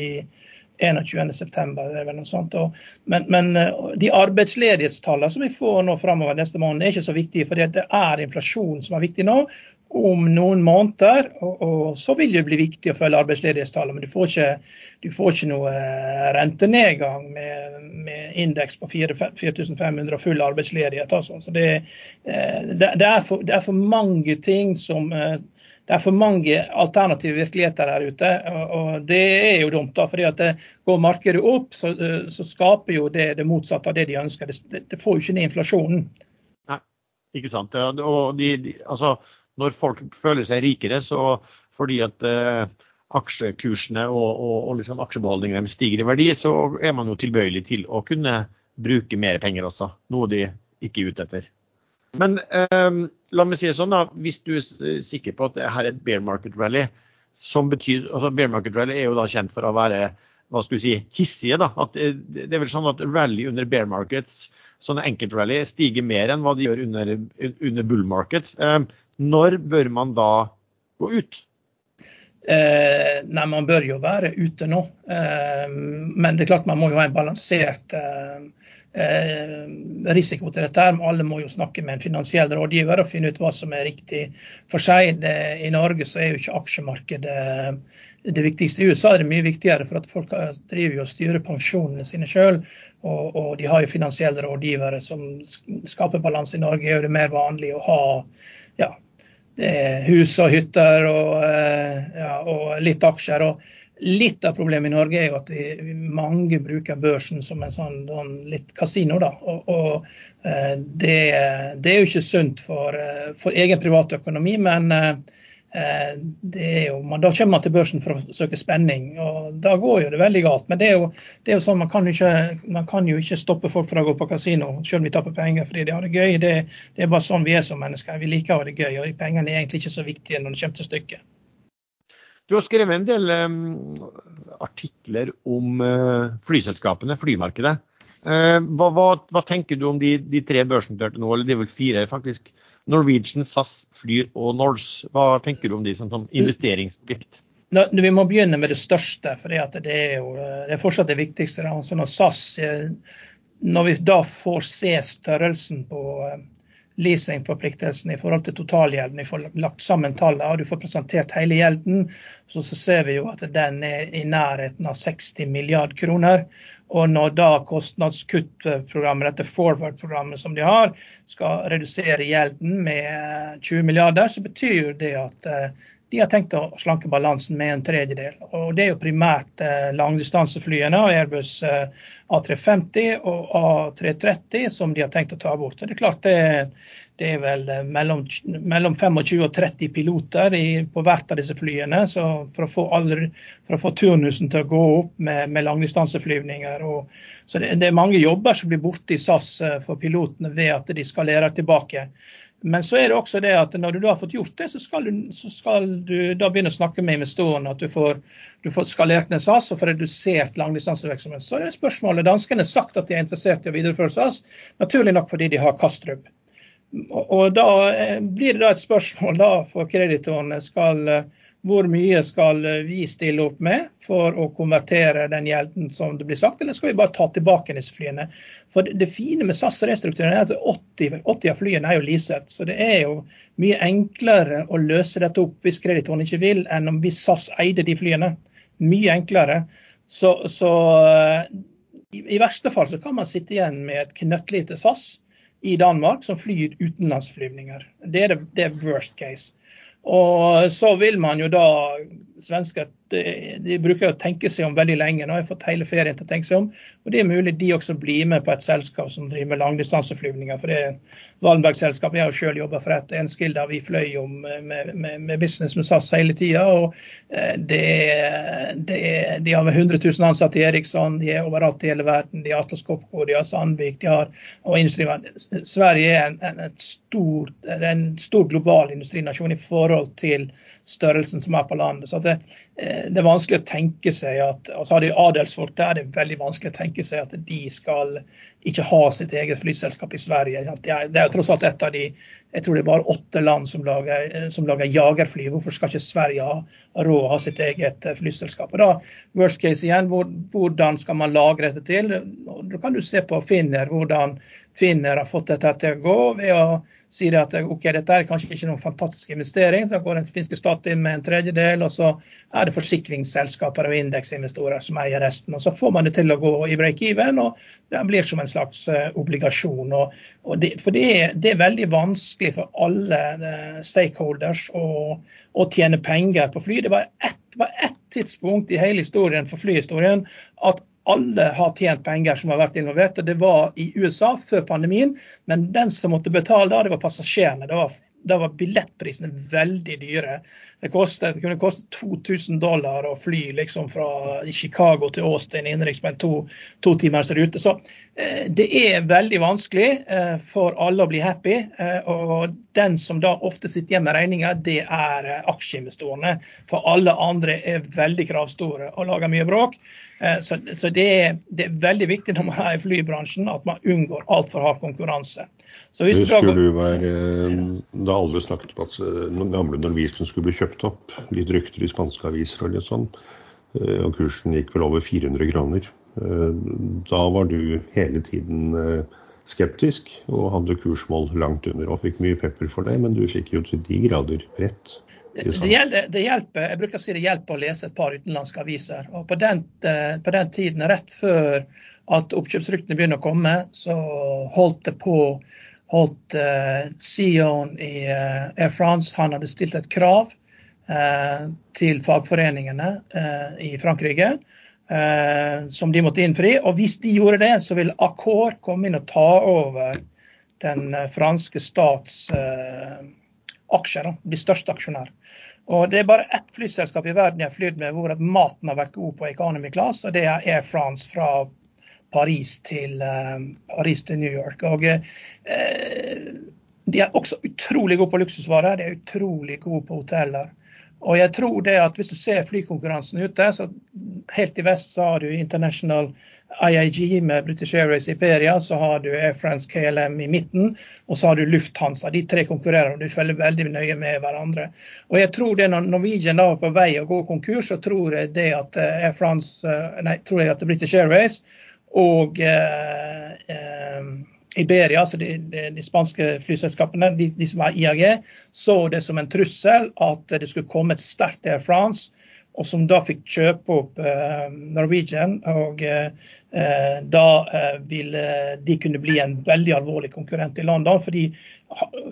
21.9. Men, men eh, de arbeidsledighetstallene som vi får nå framover neste måned, er ikke så viktige. For det er inflasjon som er viktig nå om noen måneder. Og, og, så vil det bli viktig å følge arbeidsledighetstallene, men du får ikke, du får ikke noe eh, rentenedgang med, med indeks på 4500 og full arbeidsledighet. Altså. Så eh, det, det, er for, det, er for, mange ting som det er for mange alternative virkeligheter der ute, og det er jo dumt. da, fordi at det Går markedet opp, så, så skaper jo det det motsatte av det de ønsker. Det, det får jo ikke ned inflasjonen. Nei, ikke sant. Og de, de, altså, når folk føler seg rikere, så fordi at eh, aksjekursene og, og, og liksom aksjebeholdningene stiger i verdi, så er man jo tilbøyelig til å kunne bruke mer penger også. Noe de ikke er ute etter. Men eh, la meg si det sånn, da. Hvis du er sikker på at det her er et bear market rally, som betyr, altså Bear market rally er jo da kjent for å være hva skal du si, hissige. da, at Det er vel sånn at rally under bear markets, sånne enkeltrally, stiger mer enn hva de gjør under, under bull markets. Eh, når bør man da gå ut? Eh, nei, Man bør jo være ute nå. Eh, men det er klart man må jo ha en balansert eh, eh risiko til dette. her. Alle må jo snakke med en finansiell rådgiver og finne ut hva som er riktig for seg. Det, I Norge så er jo ikke aksjemarkedet det viktigste. I USA er det mye viktigere, for at folk driver og styrer pensjonene sine sjøl. Og, og, de har jo finansielle rådgivere som skaper balanse. I Norge er det mer vanlig å ha ja, hus og hytter og, eh, ja, og, litt aksjer. og Litt av problemet i Norge er jo at mange bruker børsen som en sånn, sånn litt kasino. da, og, og eh, det, det, er jo ikke sunt for, eh, for egen privatøkonomi, men Eh, jo, man, da kommer man til børsen for å søke spenning, og da går jo det veldig galt. Men det er jo, det er jo sånn, man kan ikke, man kan jo ikke stoppe folk fra å gå på kasino selv om vi taper penger fordi de har det gøy. Det, det, er bare sånn vi er som mennesker. Vi liker å ha det gøy, og pengene er egentlig ikke så viktige når det kommer til stykket. Du har skrevet en del um, artikler om uh, flyselskapene, flymarkedet. Uh, hva, hva, hva, tenker du om de, de tre børsnoterte nå, eller det er vel fire faktisk? Norwegian, SAS, Flyr og Norse. Hva tenker du om de som, som investeringsobjekt? Vi må begynne med det største, for det er jo det er fortsatt det viktigste. Altså når SAS, eh, når vi da får se størrelsen på leasingforpliktelsen i forhold til totalgjelden, vi får lagt sammen tallene og du får presentert hele gjelden, så, så ser vi jo at den er i nærheten av 60 milliard kroner. Og når da kostnadskuttprogrammet, dette forward-programmet som de har, skal redusere gjelden med 20 milliarder, så betyr det at eh, de har tenkt å slanke balansen med en tredjedel. Og Det er jo primært eh, langdistanseflyene, Airbus eh, A350 og A330, som de har tenkt å ta bort. Og det er klart det, det er vel eh, mellom, mellom 25 og 30 piloter i, på hvert av disse flyene. Så for å få, alle, for å få turnusen til å gå opp med, med langdistanseflyvninger. Og, så det, det, er mange jobber som blir borte i SAS eh, for pilotene ved at de skalerer tilbake. Men så er det også det at når du da har fått gjort det, så skal du, så skal du da begynne å snakke med investorene at du får, du får skalert ned SAS og får redusert langdistansevirksomhet. Så er det spørsmålet. Danskene har sagt at de er interessert i å videreføre SAS, naturlig nok fordi de har Kastrup. Og, og da eh, blir det da et spørsmål da for kreditorene skal hvor mye skal vi stille opp med for å konvertere den gjelden som det blir sagt, eller skal vi bare ta tilbake disse flyene? For Det fine med SAS restrukturering er at 80, 80 av flyene er jo leaset. Så det er jo mye enklere å løse dette opp hvis kreditoren ikke vil, enn om hvis SAS eide de flyene. Mye enklere. Så, så i, verste fall så kan man sitte igjen med et knøttlite SAS i Danmark som flyr utenlandsflyvninger. Det er det, det er worst case. Og så vil man jo da Svensker de, de bruker å tenke seg om veldig lenge. Nå har jeg fått hele ferien til å tenke seg om. Og det er mulig de også blir med på et selskap som driver med langdistanseflyvninger. For det er Wallenberg-selskapet. Jeg har selv jobba for et Enskild der Vi fløy om med, med, med, business med SAS hele tida. Og eh, det, det, de har med 100 000 ansatte i Eriksson. De er overalt i hele verden. De har Atlas Copco, de har Sandvik, de har og industrien. Sverige er en, en, stor, en stor global industrinasjon i forhold til størrelsen som er på landet. Så det, eh, det, er vanskelig å tenke seg at altså har de adelsfolk der, det er veldig vanskelig å tenke seg at de skal ikke ha sitt eget flyselskap i Sverige. Det er, jo tross alt et av de jeg tror det er bare åtte land som lager, som lager jagerfly. Hvorfor skal ikke Sverige ha, råd å ha sitt eget eh, flyselskap? Og da, Worst case igjen, hvor, hvordan skal man lagre dette til? Da kan du se på Finner, hvordan Finner har fått dette til å gå ved å si at ok, dette er kanskje ikke noen fantastisk investering. Da går den finske stat inn med en tredjedel, og så er det forsikringsselskaper og indeksinvestorer som eier resten. Og Så får man det til å gå i break-even, og det blir som en slags uh, obligasjon. Og, det, for det er, det er, veldig vanskelig for alle uh, stakeholders å, å, tjene penger på fly. Det var ett, var tidspunkt i hele historien for flyhistorien at alle har tjent penger som har vært involvert. og Det var i USA før pandemien, men den som måtte betale da, det var passasjerene. Det var da var billettprisene veldig dyre. Det, kostet, det kunne koste 2000 dollar å fly liksom fra Chicago til Austin innenriks med en to, to timers rute. Så eh, det er veldig vanskelig eh, for alle å bli happy. Eh, og den som da ofte sitter igjen med regninga, det er eh, aksjeinvestorene. For alle andre er veldig kravstore og lager mye bråk. Eh, så, så det, er, det, er, veldig viktig når man er i flybransjen at man unngår altfor hard konkurranse. Det skulle du være, Det Da alle snakket om at den eh, gamle Norwegian skulle bli kjøpt opp, litt rykter i spanske aviser og litt sånn, eh, og kursen gikk vel over 400 kroner. Da var du hele tiden skeptisk og hadde kursmål langt under og fikk mye pepper for det, men du fikk jo til de grader rett. Det, gjelder, det, hjelper, jeg bruker å si det hjelper å lese et par utenlandske aviser. og På den, på den tiden, rett før at oppkjøpsryktene begynner å komme, så holdt det på holdt uh, Sion i uh, Air France han hadde stilt et krav uh, til fagforeningene i Frankrike som de måtte innfri. Og hvis de gjorde det, så ville Accor komme inn og ta over den franske stats aksjer. De største aksjonær. Og Det er bare ett flyselskap i verden jeg har flydd med hvor at maten har vært god på economy class, og det er Air France fra Paris til, eh, Paris til New York. Og eh, de er også utrolig gode på luksusvarer, de er utrolig gode på hoteller. Og jeg tror det at Hvis du ser flykonkurransen ute, så helt i vest så har du International IAG med British Airways Iberia, så har du Air France KLM i midten, og så har du Lufthansa. De tre konkurrerer, og de følger veldig nøye med hverandre. Og jeg tror det Når Norwegian da var på vei å gå konkurs, så tror jeg det at Air France, nei, tror jeg at British Airways og eh, eh, Iberia, altså de, de, de, spanske flyselskapene, de, de som er IAG, så det som en trussel at det skulle komme et sterkt Air France og som da fikk kjøpe opp eh, Norwegian. og eh, Da vil ville de kunne bli en veldig alvorlig konkurrent i London. fordi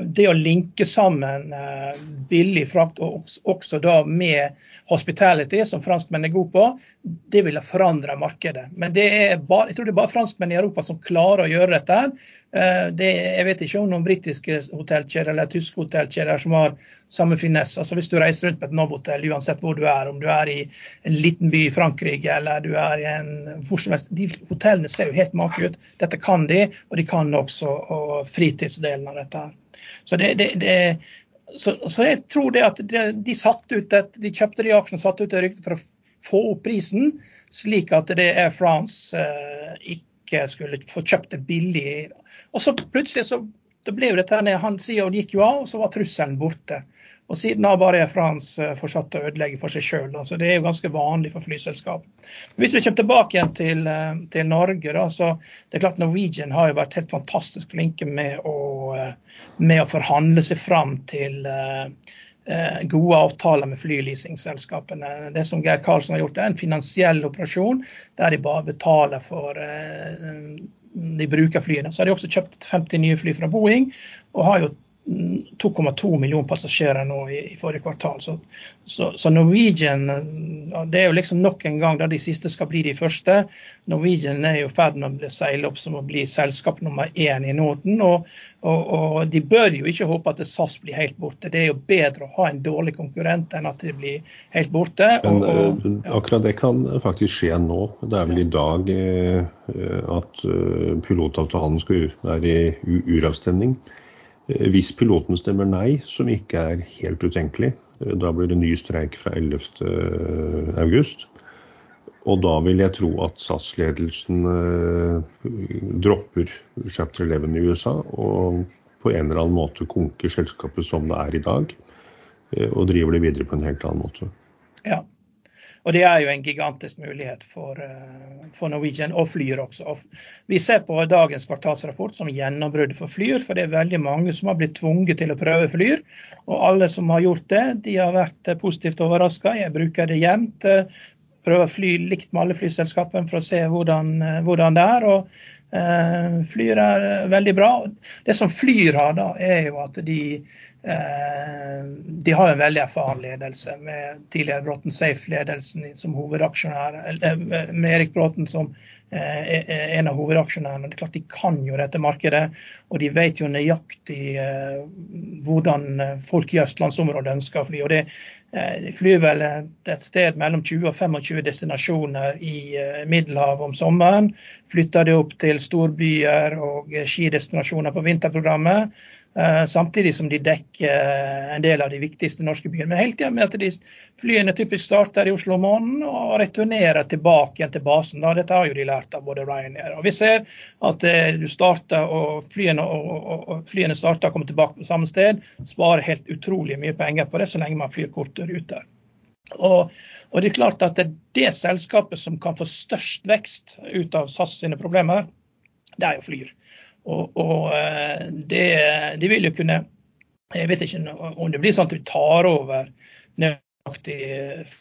det å linke sammen billig frakt, og også da med hospitality, som franskmenn er gode på, det ville forandre markedet. Men det er bare, jeg tror det er bare franskmenn i Europa som klarer å gjøre dette. Eh, det, jeg vet ikke om noen britiske hotellkjeder eller tyske hotellkjeder som har samme finesse. Altså Hvis du reiser rundt på et Novotel, uansett hvor du er, om du er i en liten by i Frankrike eller du er i en hvor som helst, de Hotellene ser jo helt make ut. Dette kan de, og de kan også og fritidsdelen av dette. Så, det, det, det, så, så jeg tror det at de, et, de kjøpte de aksjene og satte ut et rykte for å få opp prisen, slik at det Air France eh, ikke skulle få kjøpt det billig og så plutselig så det ble jo dette Han sier gikk jo av, og så var trusselen borte. Og Siden har bare France eh, fortsatt å ødelegge for seg sjøl. Så det er jo ganske vanlig for flyselskap. Hvis vi kommer tilbake igjen til, eh, til, Norge, da, så det er klart Norwegian har jo vært helt fantastisk flinke med å, eh, med å forhandle seg fram til gode avtaler med flyleasingselskapene. Det som Geir Karlsen har gjort, er en finansiell operasjon der de bare betaler for de bruker flyene. Så har de også kjøpt 50 nye fly fra Boeing, og har jo 2,2 millioner passasjerer nå i, i forrige kvartal. Så, så, så, Norwegian det er jo liksom nok en gang da de siste skal bli de første. Norwegian er jo i ferd med å bli seile opp som å bli selskap nummer én i Norden. Og, og, og, de bør jo ikke håpe at SAS blir helt borte. Det er jo bedre å ha en dårlig konkurrent enn at de blir helt borte. Men og, ja. Eh, akkurat det kan faktisk skje nå. Det er vel i dag eh, at eh, pilotavtalen skal være i uravstemning. Eh, hvis piloten stemmer nei, som ikke er helt utenkelig, eh, da blir det ny streik fra 11.8. Og da vil jeg tro at SAS-ledelsen eh, dropper chapter 11 i USA og på en eller annen måte konker selskapet som det er i dag, og driver det videre på en helt annen måte. Ja, og Det er jo en gigantisk mulighet for, eh, for Norwegian og Flyr også. Vi ser på dagens kvartalsrapport som gjennombrudd for Flyr, for det er veldig mange som har blitt tvunget til å prøve Flyr. Og alle som har gjort det, de har vært eh, positivt overraska. Jeg bruker det jevnt. Eh, prøver å fly likt med alle flyselskapene for å se hvordan, hvordan det er. og Flyr er veldig bra. Det som Flyr har, da, er jo at de Eh, de har en veldig erfaren ledelse, med tidligere Bråten Safe-ledelsen som hovedaksjonær, eh, med Erik Bråten som eh, en av hovedaksjonærene. Det er klart De kan jo dette markedet, og de vet jo nøyaktig hvordan folk i østlandsområdet ønsker å fly. og det de flyr vel et sted mellom 20 og 25 destinasjoner i Middelhavet om sommeren. Flytter de opp til storbyer og skidestinasjoner på vinterprogrammet. Eh, samtidig som de dekker eh, en del av de viktigste norske byene. Men hele tida med at de flyene typisk starter i Oslo om morgenen og returnerer tilbake igjen til basen. Dette har jo de lært av både Ryanair. Og Vi ser at eh, du starter og flyene, og, og, flyene starter og kommer tilbake på samme sted. Sparer helt utrolig mye penger på det så lenge man flyr korte ruter. Og, og, det er klart at det det selskapet som kan få størst vekst ut av SAS sine problemer, det er jo Flyr. Og, og eh, det, de vil jo kunne Jeg vet ikke om det blir sånn at vi tar over nøyaktig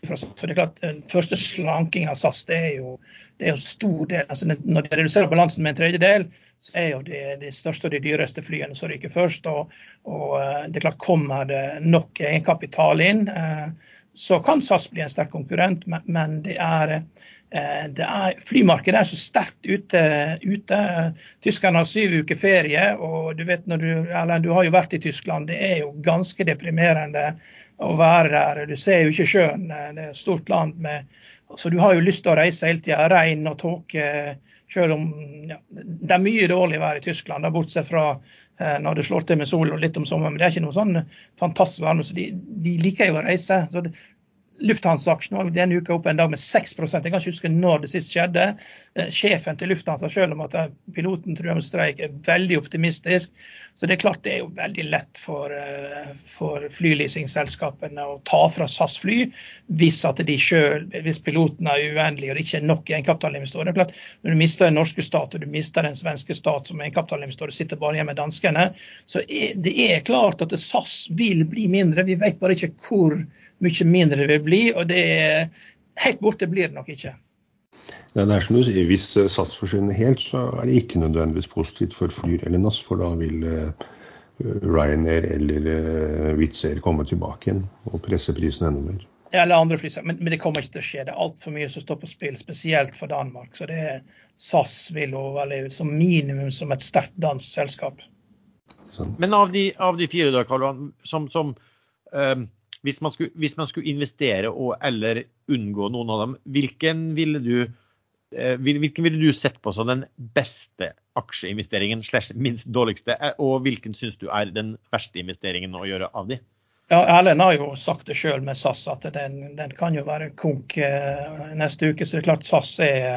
For det er klart, Den første slankingen av SAS det er jo, det er jo stor del. altså Når de reduserer balansen med en tredjedel, så er jo det de største og de dyreste flyene som ryker først. Og, og, eh, det er klart Kommer det nok egenkapital inn, eh, så kan SAS bli en sterk konkurrent, men, det er det er, flymarkedet er så sterkt ute, ute. Tyskerne har syv uker ferie, og du vet når du, eller du har jo vært i Tyskland. Det er jo ganske deprimerende å være der. Du ser jo ikke sjøen. Det er et stort land. Med, så du har jo lyst til å reise hele tida. Regn og tåke. Selv om ja, det er mye dårlig vær i Tyskland, da, bortsett fra eh, når det slår til med sol og litt om sommeren. Men det er ikke noe sånn fantastisk varme. Så de, de liker jo å reise. Så det, Lufthansa-aksjen var denne uka opp en dag med 6 Jeg kan ikke huske når det sist skjedde. Eh, sjefen til Lufthansa, selv om at piloten truer med streik, er veldig optimistisk. Så det er klart det er jo veldig lett for, eh, for flyleasingselskapene å ta fra SAS fly hvis at de selv, hvis piloten er uendelig og det ikke er nok egenkapitalinvestorer. Er når du mister den norske stat og du mister den svenske stat som egenkapitalinvestor, sitter bare igjen med danskene, så det er klart at SAS vil bli mindre. Vi vet bare ikke hvor mye mindre det vil bli. og det er Helt borte blir det nok ikke. Ja, det er som du sier, Hvis SAS forsvinner helt, så er det ikke nødvendigvis positivt for Flyr eller NAS. For da vil, eh, Ryanair eller Wizz Air komme tilbake igjen og presse prisen enda mer. Eller andre fly, men, men, det kommer ikke til å skje. Det er altfor mye som står på spill, spesielt for Danmark. Så det er SAS vil overleve som minimum som et sterkt dansk selskap. Men av de, av de fire, da, Karl som, som um, hvis, man skulle, hvis, man skulle, investere og, eller unngå noen av dem, hvilken ville du, uh, hvilken ville du sett på som den beste aksjeinvesteringen slash minst dårligste, og hvilken syns du er den verste investeringen å gjøre av de? Ja, Erlend har jo sagt det sjøl med SAS at den, den, kan jo være konk eh, neste uke. Så det er klart SAS er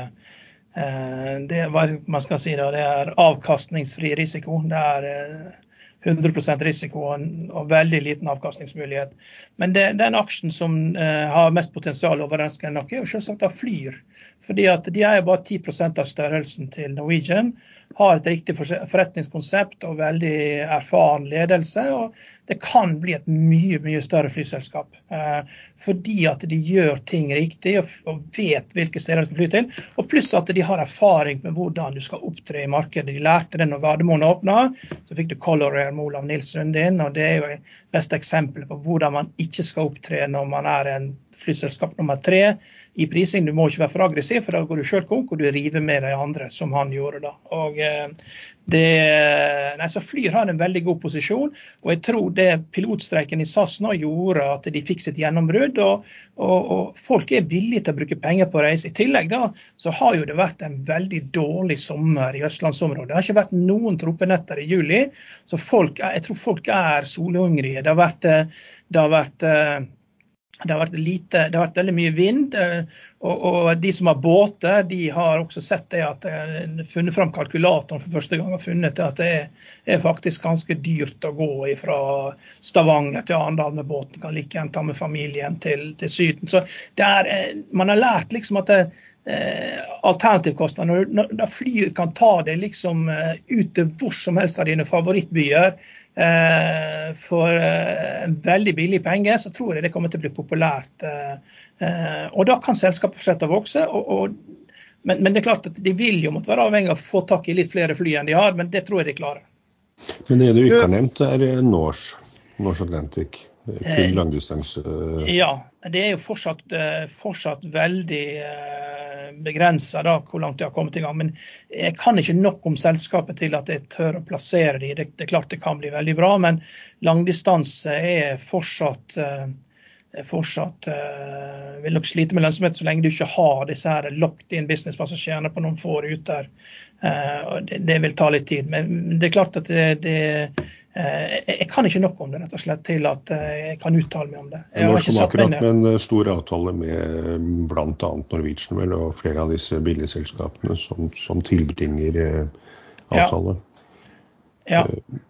eh, det, er, man skal si det, det er avkastningsfri risiko. Det er eh, 100% risiko og veldig liten avkastningsmulighet. Men det, den aksjen som eh, har mest potensial overraskende nok, er jo selvsagt da Flyr. Fordi at de er bare 10% av størrelsen til Norwegian. Har et riktig forretningskonsept og veldig erfaren ledelse. og Det kan bli et mye mye større flyselskap. Eh, fordi at de gjør ting riktig og, vet hvilke steder de skal fly til. Og pluss at de har erfaring med hvordan du skal opptre i markedet. De lærte det når Gardermoen åpna. Så fikk du Color Air med Olav Nils Sundin. og Det er jo et beste eksempelet på hvordan man ikke skal opptre når man er en flyselskap nummer tre i prising. Du må ikke være for aggressiv, for da går du sjøl konk og du river med de andre, som han gjorde da. Og eh, det, nei, så Flyr har en veldig god posisjon, og jeg tror det pilotstreiken i SAS nå gjorde at de fikk sitt gjennombrudd. Og, og, og, folk er villige til å bruke penger på reise. I tillegg da, så har jo det vært en veldig dårlig sommer i østlandsområdet. Det har ikke vært noen tropenetter i juli, så folk, jeg tror folk er solhungrige. Det har vært, eh, det har vært eh, det har, lite, det har vært veldig mye vind, eh, og, og, de som har båter, de har også sett det at de funnet fram kalkulatoren for første gang og funnet at det er, er, faktisk ganske dyrt å gå fra Stavanger til Arendal med båten. Kan like gjerne ta med familien til, til Syden. Så er, eh, man har lært liksom at det, eh, alternativkostnader. Når, når flyet kan ta deg liksom eh, ut til hvor som helst av dine favorittbyer, Eh, for eh, en veldig billig penge, så tror jeg det kommer til å bli populært. Eh, og da kan selskapet fortsette å vokse. Og, og, men, men, det er klart at de vil jo måtte være avhengig av å få tak i litt flere fly enn de har, men det tror jeg de klarer. Men det du ikke har nevnt, er Norse, Norse Atlantic. Kun langdistanse? Ja, det er jo fortsatt, fortsatt veldig begrensa hvor langt de har kommet i gang. Men jeg kan ikke nok om selskapet til at jeg tør å plassere de. Det, det er klart det kan bli veldig bra, men langdistanse er fortsatt eh, fortsatt uh, vil nok slite med lønnsomhet så lenge du ikke har disse her locked in businesspassasjerene på noen få ruter. Uh, det, det, vil ta litt tid. Men det er klart at det, det jeg kan ikke nok om det rett og slett til at eh, jeg kan uttale meg om det. Jeg har ikke satt meg med en stor avtale med bl.a. Norwegian vel, og flere av disse billigselskapene som, som tilbringer eh, avtale. Ja. ja.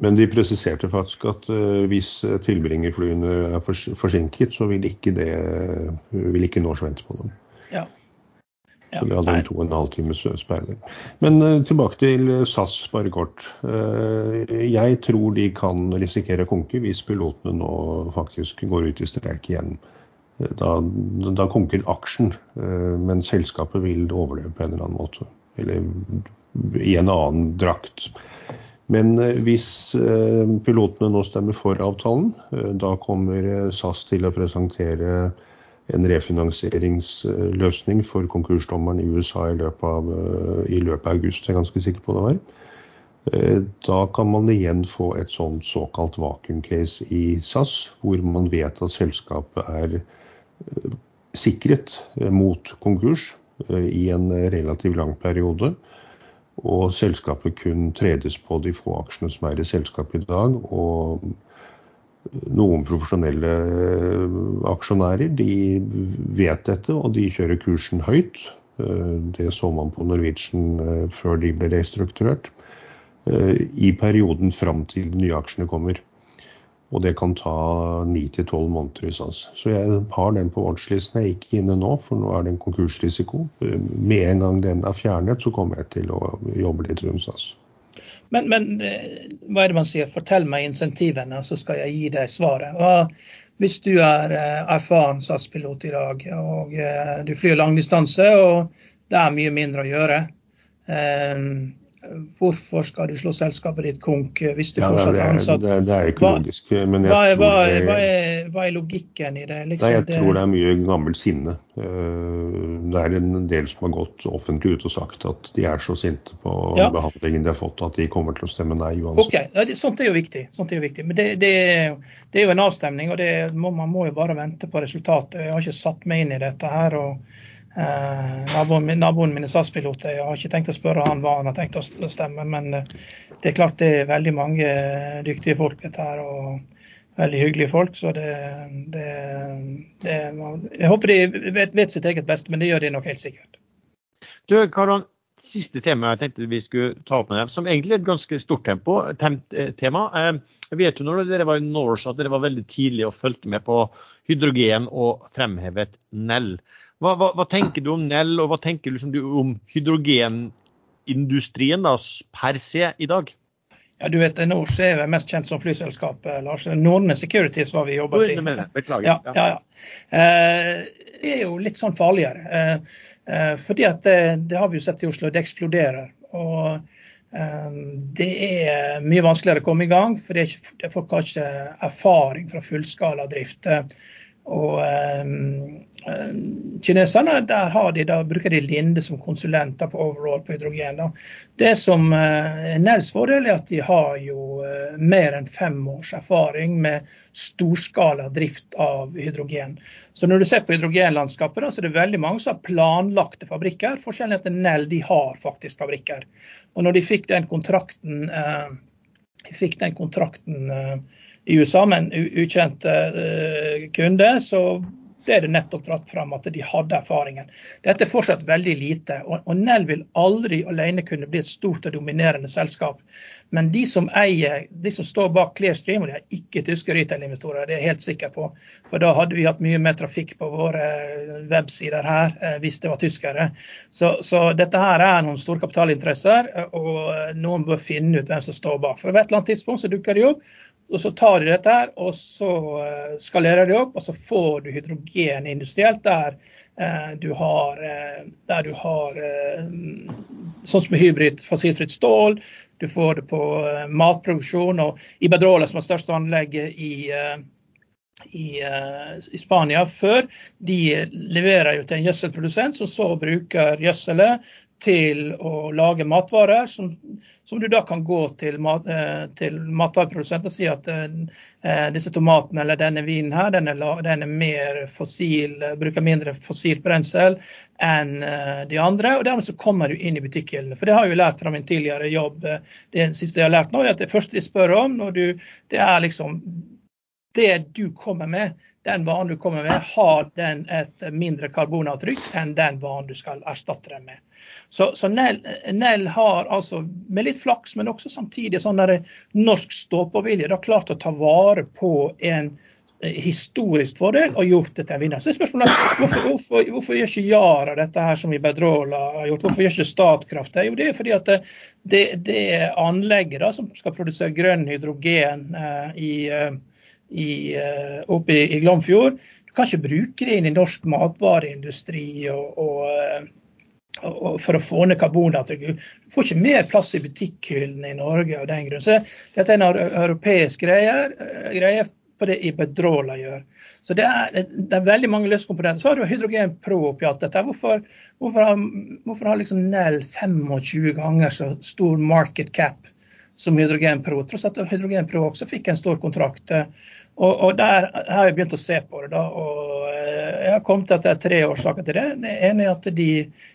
Men de presiserte faktisk at hvis tilbringerflyene er forsinket, så vil ikke, det, vil ikke Norse vente på dem. Ja. Så vi hadde en to og en halv times sperre. Men uh, tilbake til SAS, bare kort. Uh, jeg tror de kan risikere å konke hvis pilotene nå faktisk går ut i streik igjen. Da, da konker aksjen, men selskapet vil overleve på en eller annen måte. Eller i en annen drakt. Men hvis pilotene nå stemmer for avtalen, da kommer SAS til å presentere en refinansieringsløsning for konkursdommeren i USA i løpet av, i løpet av august. Jeg er ganske sikker på det var. Eh, da kan man igjen få et sånt såkalt vakuumcase i SAS, hvor man vet at selskapet er eh, sikret eh, mot konkurs i en relativt lang periode. Og selskapet kun tredes på de få aksjene som er i selskapet i dag. og noen profesjonelle eh, aksjonærer de vet dette, og de kjører kursen høyt. Eh, det så man på Norwegian eh, før de ble restrukturert. I perioden fram til de nye aksjene kommer. Og det kan ta 9-12 måneder i. Så jeg har den på watchlisten. Jeg er ikke inne nå, for nå er det en konkursrisiko. Med en gang den er fjernet, så kommer jeg til å jobbe litt rundt SAS. Men, men, eh, hva er det man sier? Fortell meg insentivene, så skal jeg gi deg svaret. Og hvis du er eh, erfaren SAS-pilot i dag, og eh, du flyr langdistanse, og det er mye mindre å gjøre, Hvorfor skal du slå selskapet ditt konk hvis du Ja, fortsatt er ansatt? det, det er ikke logisk. Hva hva, tror det- hva, er, hva er logikken i det? Liksom, Nei, jeg tror det er mye gammelt sinne. Eh, Det er en del som har gått offentlig ut og sagt at de er så sinte på Ja. behandlingen de har fått at de kommer til å stemme nei uansett. Okay. ja, det, Sånt er jo viktig. Sånt er jo viktig. Men det, det, det er jo en avstemning, og det må, man må jo bare vente på resultatet. Jeg har ikke satt meg inn i dette her. og eh, naboen, min, naboen min er SAS-pilot. Jeg har ikke tenkt å spørre han hva han har tenkt å stemme, men eh, det er klart det er veldig mange eh, dyktige folk dette her. og Veldig hyggelige folk. så det, det, det Jeg håper de vet, vet sitt eget beste, men det gjør de nok helt sikkert. Du, Karan, siste tema jeg tenkte vi skulle ta opp med deg, som egentlig er et ganske stort tempo, eh, tema. Eh, Jeg vet jo når dere var i Norse at dere var veldig tidlig og fulgte med på hydrogen og fremhevet Nell. Hva, hva, hva tenker du om Nell, og hva tenker liksom du om hydrogenindustrien da, per se i dag? Ja, du vet, Norse er mest kjent som flyselskap, eh, Lars. Nordne Securities var vi jobba til. Beklager. Ja, ja, ja. Eh, det er jo litt sånn farligere. Eh, eh, fordi at det, det har vi jo sett i Oslo, det eksploderer. Og eh, det er mye vanskeligere å komme i gang, for det er ikke, folk har ikke erfaring fra fullskala drift. Og eh, eh, kineserne, der de, bruker de Linde som konsulenter på overall på hydrogen. Da. Det som eh, er Nels fordel, er at de har jo mer enn fem års erfaring med storskala drift av hydrogen. Så når du ser på hydrogenlandskapet, da, så er det veldig mange som har planlagte fabrikker. Forskjellen er at Nell de har faktisk fabrikker. Og når de fikk den kontrakten, eh, de fikk den kontrakten eh, i USA med en ukjent eh, kunde, så ble det nettopp dratt fram at de hadde erfaringen. Dette er fortsatt veldig lite, og, Nell vil aldri alene kunne bli et stort og dominerende selskap. Men de som eier, de som står bak Clearstream, og de er ikke tyske retail-investorer, det er jeg helt sikker på. For da hadde vi hatt mye mer trafikk på våre websider her eh, hvis det var tyskere. Så, så dette her er noen store kapitalinteresser, eh, og eh, noen bør finne ut hvem som står bak. For ved et eller annet tidspunkt så dukker de opp, og så tar de dette her, og så eh, skalerer de opp, og så får du hydrogen industrielt der eh, du har, eh, der du har eh, sånn som hybrid fossilfritt stål. Du får det på eh, matproduksjon. Og Iberdrola, som har største anlegget i, eh, i, i Spania før, de leverer jo til en gjødselprodusent som så bruker gjødselet til å lage matvarer, som, som du da kan gå til, mat, eh, til matvareprodusenten og si at eh, disse tomatene eller denne vinen her, den er, den er mer fossil, eh, bruker mindre fossilt brensel enn eh, de andre. og Dermed så kommer du inn i butikkhyllene. For det har jeg jo lært fra min tidligere jobb. eh, Det siste jeg har lært nå, er at det første de spør om, når du, det er liksom det du kommer med, den varen du kommer med, har den et mindre karbonavtrykk enn den varen du skal erstatte den med. Så, så Nell, Nell har altså, med litt flaks, men også samtidig sånn der norsk stå-på-vilje, klart å ta vare på en eh, historisk fordel og gjort det til en vinner. Så er spørsmålet hvorfor, hvorfor, hvorfor gjør ikke Yara dette her som Iberdrola har gjort? Hvorfor gjør ikke Statkraft det? Jo, det er fordi at det, det, det anlegget da, som skal produsere grønn hydrogen eh, i eh, i, eh, oppe i, i Glomfjord. Du kan ikke bruke det inn i norsk matvareindustri og, eh, og, og for å få ned karbonavtrykket. Du får ikke mer plass i butikkhyllene i Norge av den grunn. Så dette er en europeisk eh, greie på det Iberdrola gjør. Så det er, det er veldig mange løskomponenter. Så har du Hydrogen Pro oppi alt dette. Hvorfor, hvorfor har, hvorfor har liksom Nell 25 ganger så stor market cap som Hydrogen Pro, tross at Hydrogen Pro også fikk en stor kontrakt. Og, og der har jeg begynt å se på det. da, og eh, Jeg har kommet til at det er tre årsaker til det. Det ene er at de,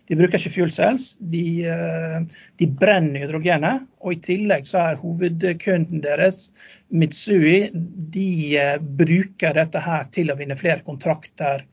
de bruker ikke fuel cells. De, eh, de brenner hydrogenet. Og i tillegg så er hovedkunden deres, Mitsui, de eh, bruker dette her til å vinne flere kontrakter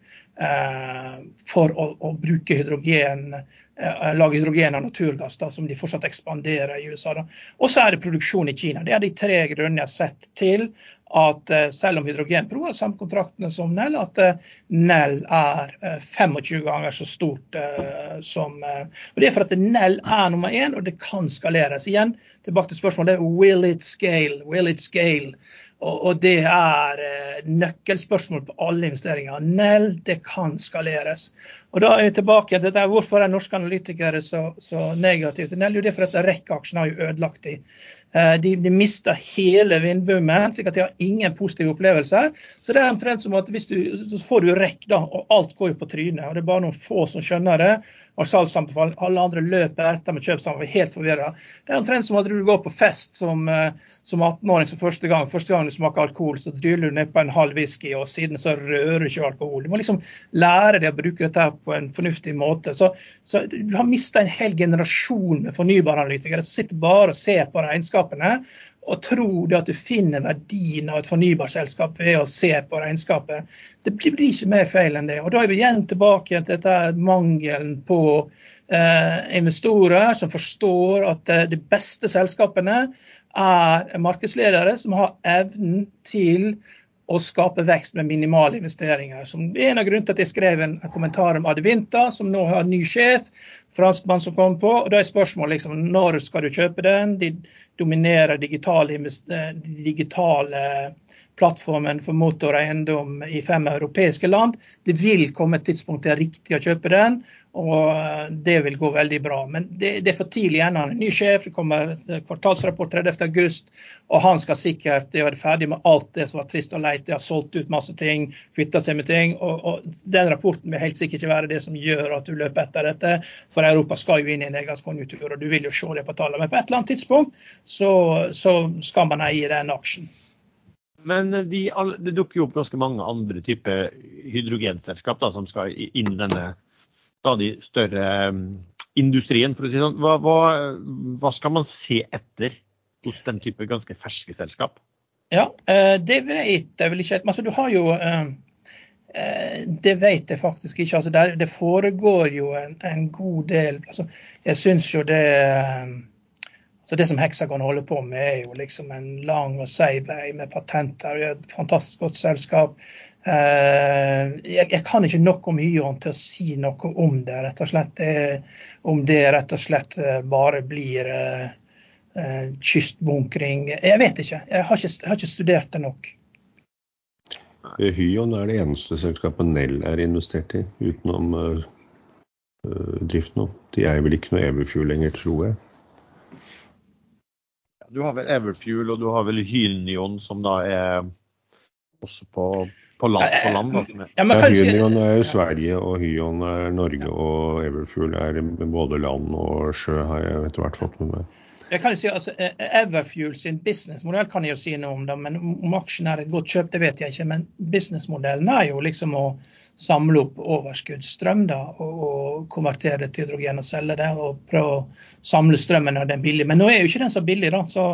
for å, å bruke hydrogen, eh, lage hydrogen av naturgass, da, som de fortsatt ekspanderer i USA. Og så er det produksjon i Kina. Det er de tre grunnene jeg har sett til at eh, selv om Hydrogenpro har samme kontraktene som Nell, at eh, Nell er eh, 25 ganger så stort eh, som eh, og Det er for at Nell er nummer én, og det kan skaleres. Igjen, tilbake til spørsmålet will it scale? Will it scale? Og, det er eh, nøkkelspørsmål på alle investeringer. Nell, det kan skaleres. Og da er vi tilbake til dette. Hvorfor er norske analytikere så, så negative til Nell? Jo, det er fordi REC-aksjen har jo ødelagt de. Eh, de, de mister hele vindboomen, slik at de har ingen positive opplevelser. Så det er omtrent som at hvis du, så får du rekk, da, og alt går jo på trynet. og Det er bare noen få som skjønner det og salgsanbefaling. Alle andre løper etter med kjøpsanbefaling, helt forvirra. Det er omtrent som at du går på fest som, eh, som 18-åring for første gang. Første gang du smaker alkohol, så dryller du ned på en halv whisky, og siden så rører du ikke alkohol. Du må liksom lære deg å bruke dette på en fornuftig måte. Så, så du har mista en hel generasjon med fornybaranalytikere som sitter bare og ser på regnskapene og tro det at du finner verdien av et fornybarselskap ved å se på regnskapet. Det blir ikke mer feil enn det. Og Da er vi igjen tilbake til dette mangelen på eh, investorer som forstår at eh, de beste selskapene er markedsledere som har evnen til å skape vekst med minimale investeringer. Som en av grunnene til at jeg skrev en kommentar om Advinta, som nå har ny sjef, franskmann som kom på. og Da er spørsmålet liksom, når skal du kjøpe den? De dominerer digitale, digitale plattformen for motoreiendom i fem europeiske land. Det vil komme et tidspunkt det er riktig å kjøpe den, og det vil gå veldig bra. Men det, det er for tidlig ennå. En ny sjef, det kommer kvartalsrapport 30.8, og han skal sikkert gjøre ferdig med alt det som var trist og leit. De har solgt ut masse ting, kvitta seg med ting. Og, og, den rapporten vil helt sikkert ikke være det som gjør at du løper etter dette, for Europa skal jo inn i en nedgangskonjunktur, og du vil jo se det på tallene. Men på et eller annet tidspunkt så, så skal man eie den aksjen. Men de, det dukker jo opp ganske mange andre typer hydrogenselskap da, som skal inn i denne stadig større um, industrien, for å si sånn. Hva, hva, hva, skal man se etter hos den type ganske ferske selskap? Ja, eh, det vet jeg vel ikke. Altså, du har jo eh, eh, det vet jeg faktisk ikke. Altså, det foregår jo en, en god del altså, Jeg syns jo det så det som Hexagon holder på med, er jo liksom en lang og seig vei med patenter. Vi er et fantastisk godt selskap. Eh, jeg, kan ikke nok om Hyon til å si noe om det, rett og slett. Om det rett og slett eh, bare blir uh, kystbunkring. Jeg vet ikke. Jeg har ikke, jeg har ikke studert det nok. Hyon er det eneste selskapet Nell er investert i, utenom uh, nå. De er vel ikke noe Everfjord lenger, tror jeg. Du har vel Everfuel og du har vel Hylnion, som da er også på, på land. På land da, er. Ja, kanskje... Hylnion er Sverige, og Hyon er Norge, og Everfuel er både land og sjø, har jeg etter hvert fått med meg. Jeg kan jo si altså, e- e- Everfuel sin businessmodell kan jeg jo si noe om, da, men om aksjen er et godt kjøp, det vet jeg ikke. Men businessmodellen er jo liksom å samle opp overskuddsstrøm da, og, og konvertere til hydrogen og selge det. Og prøve å samle strømmen når den er billig. Men nå er jo ikke den så billig, da. Så,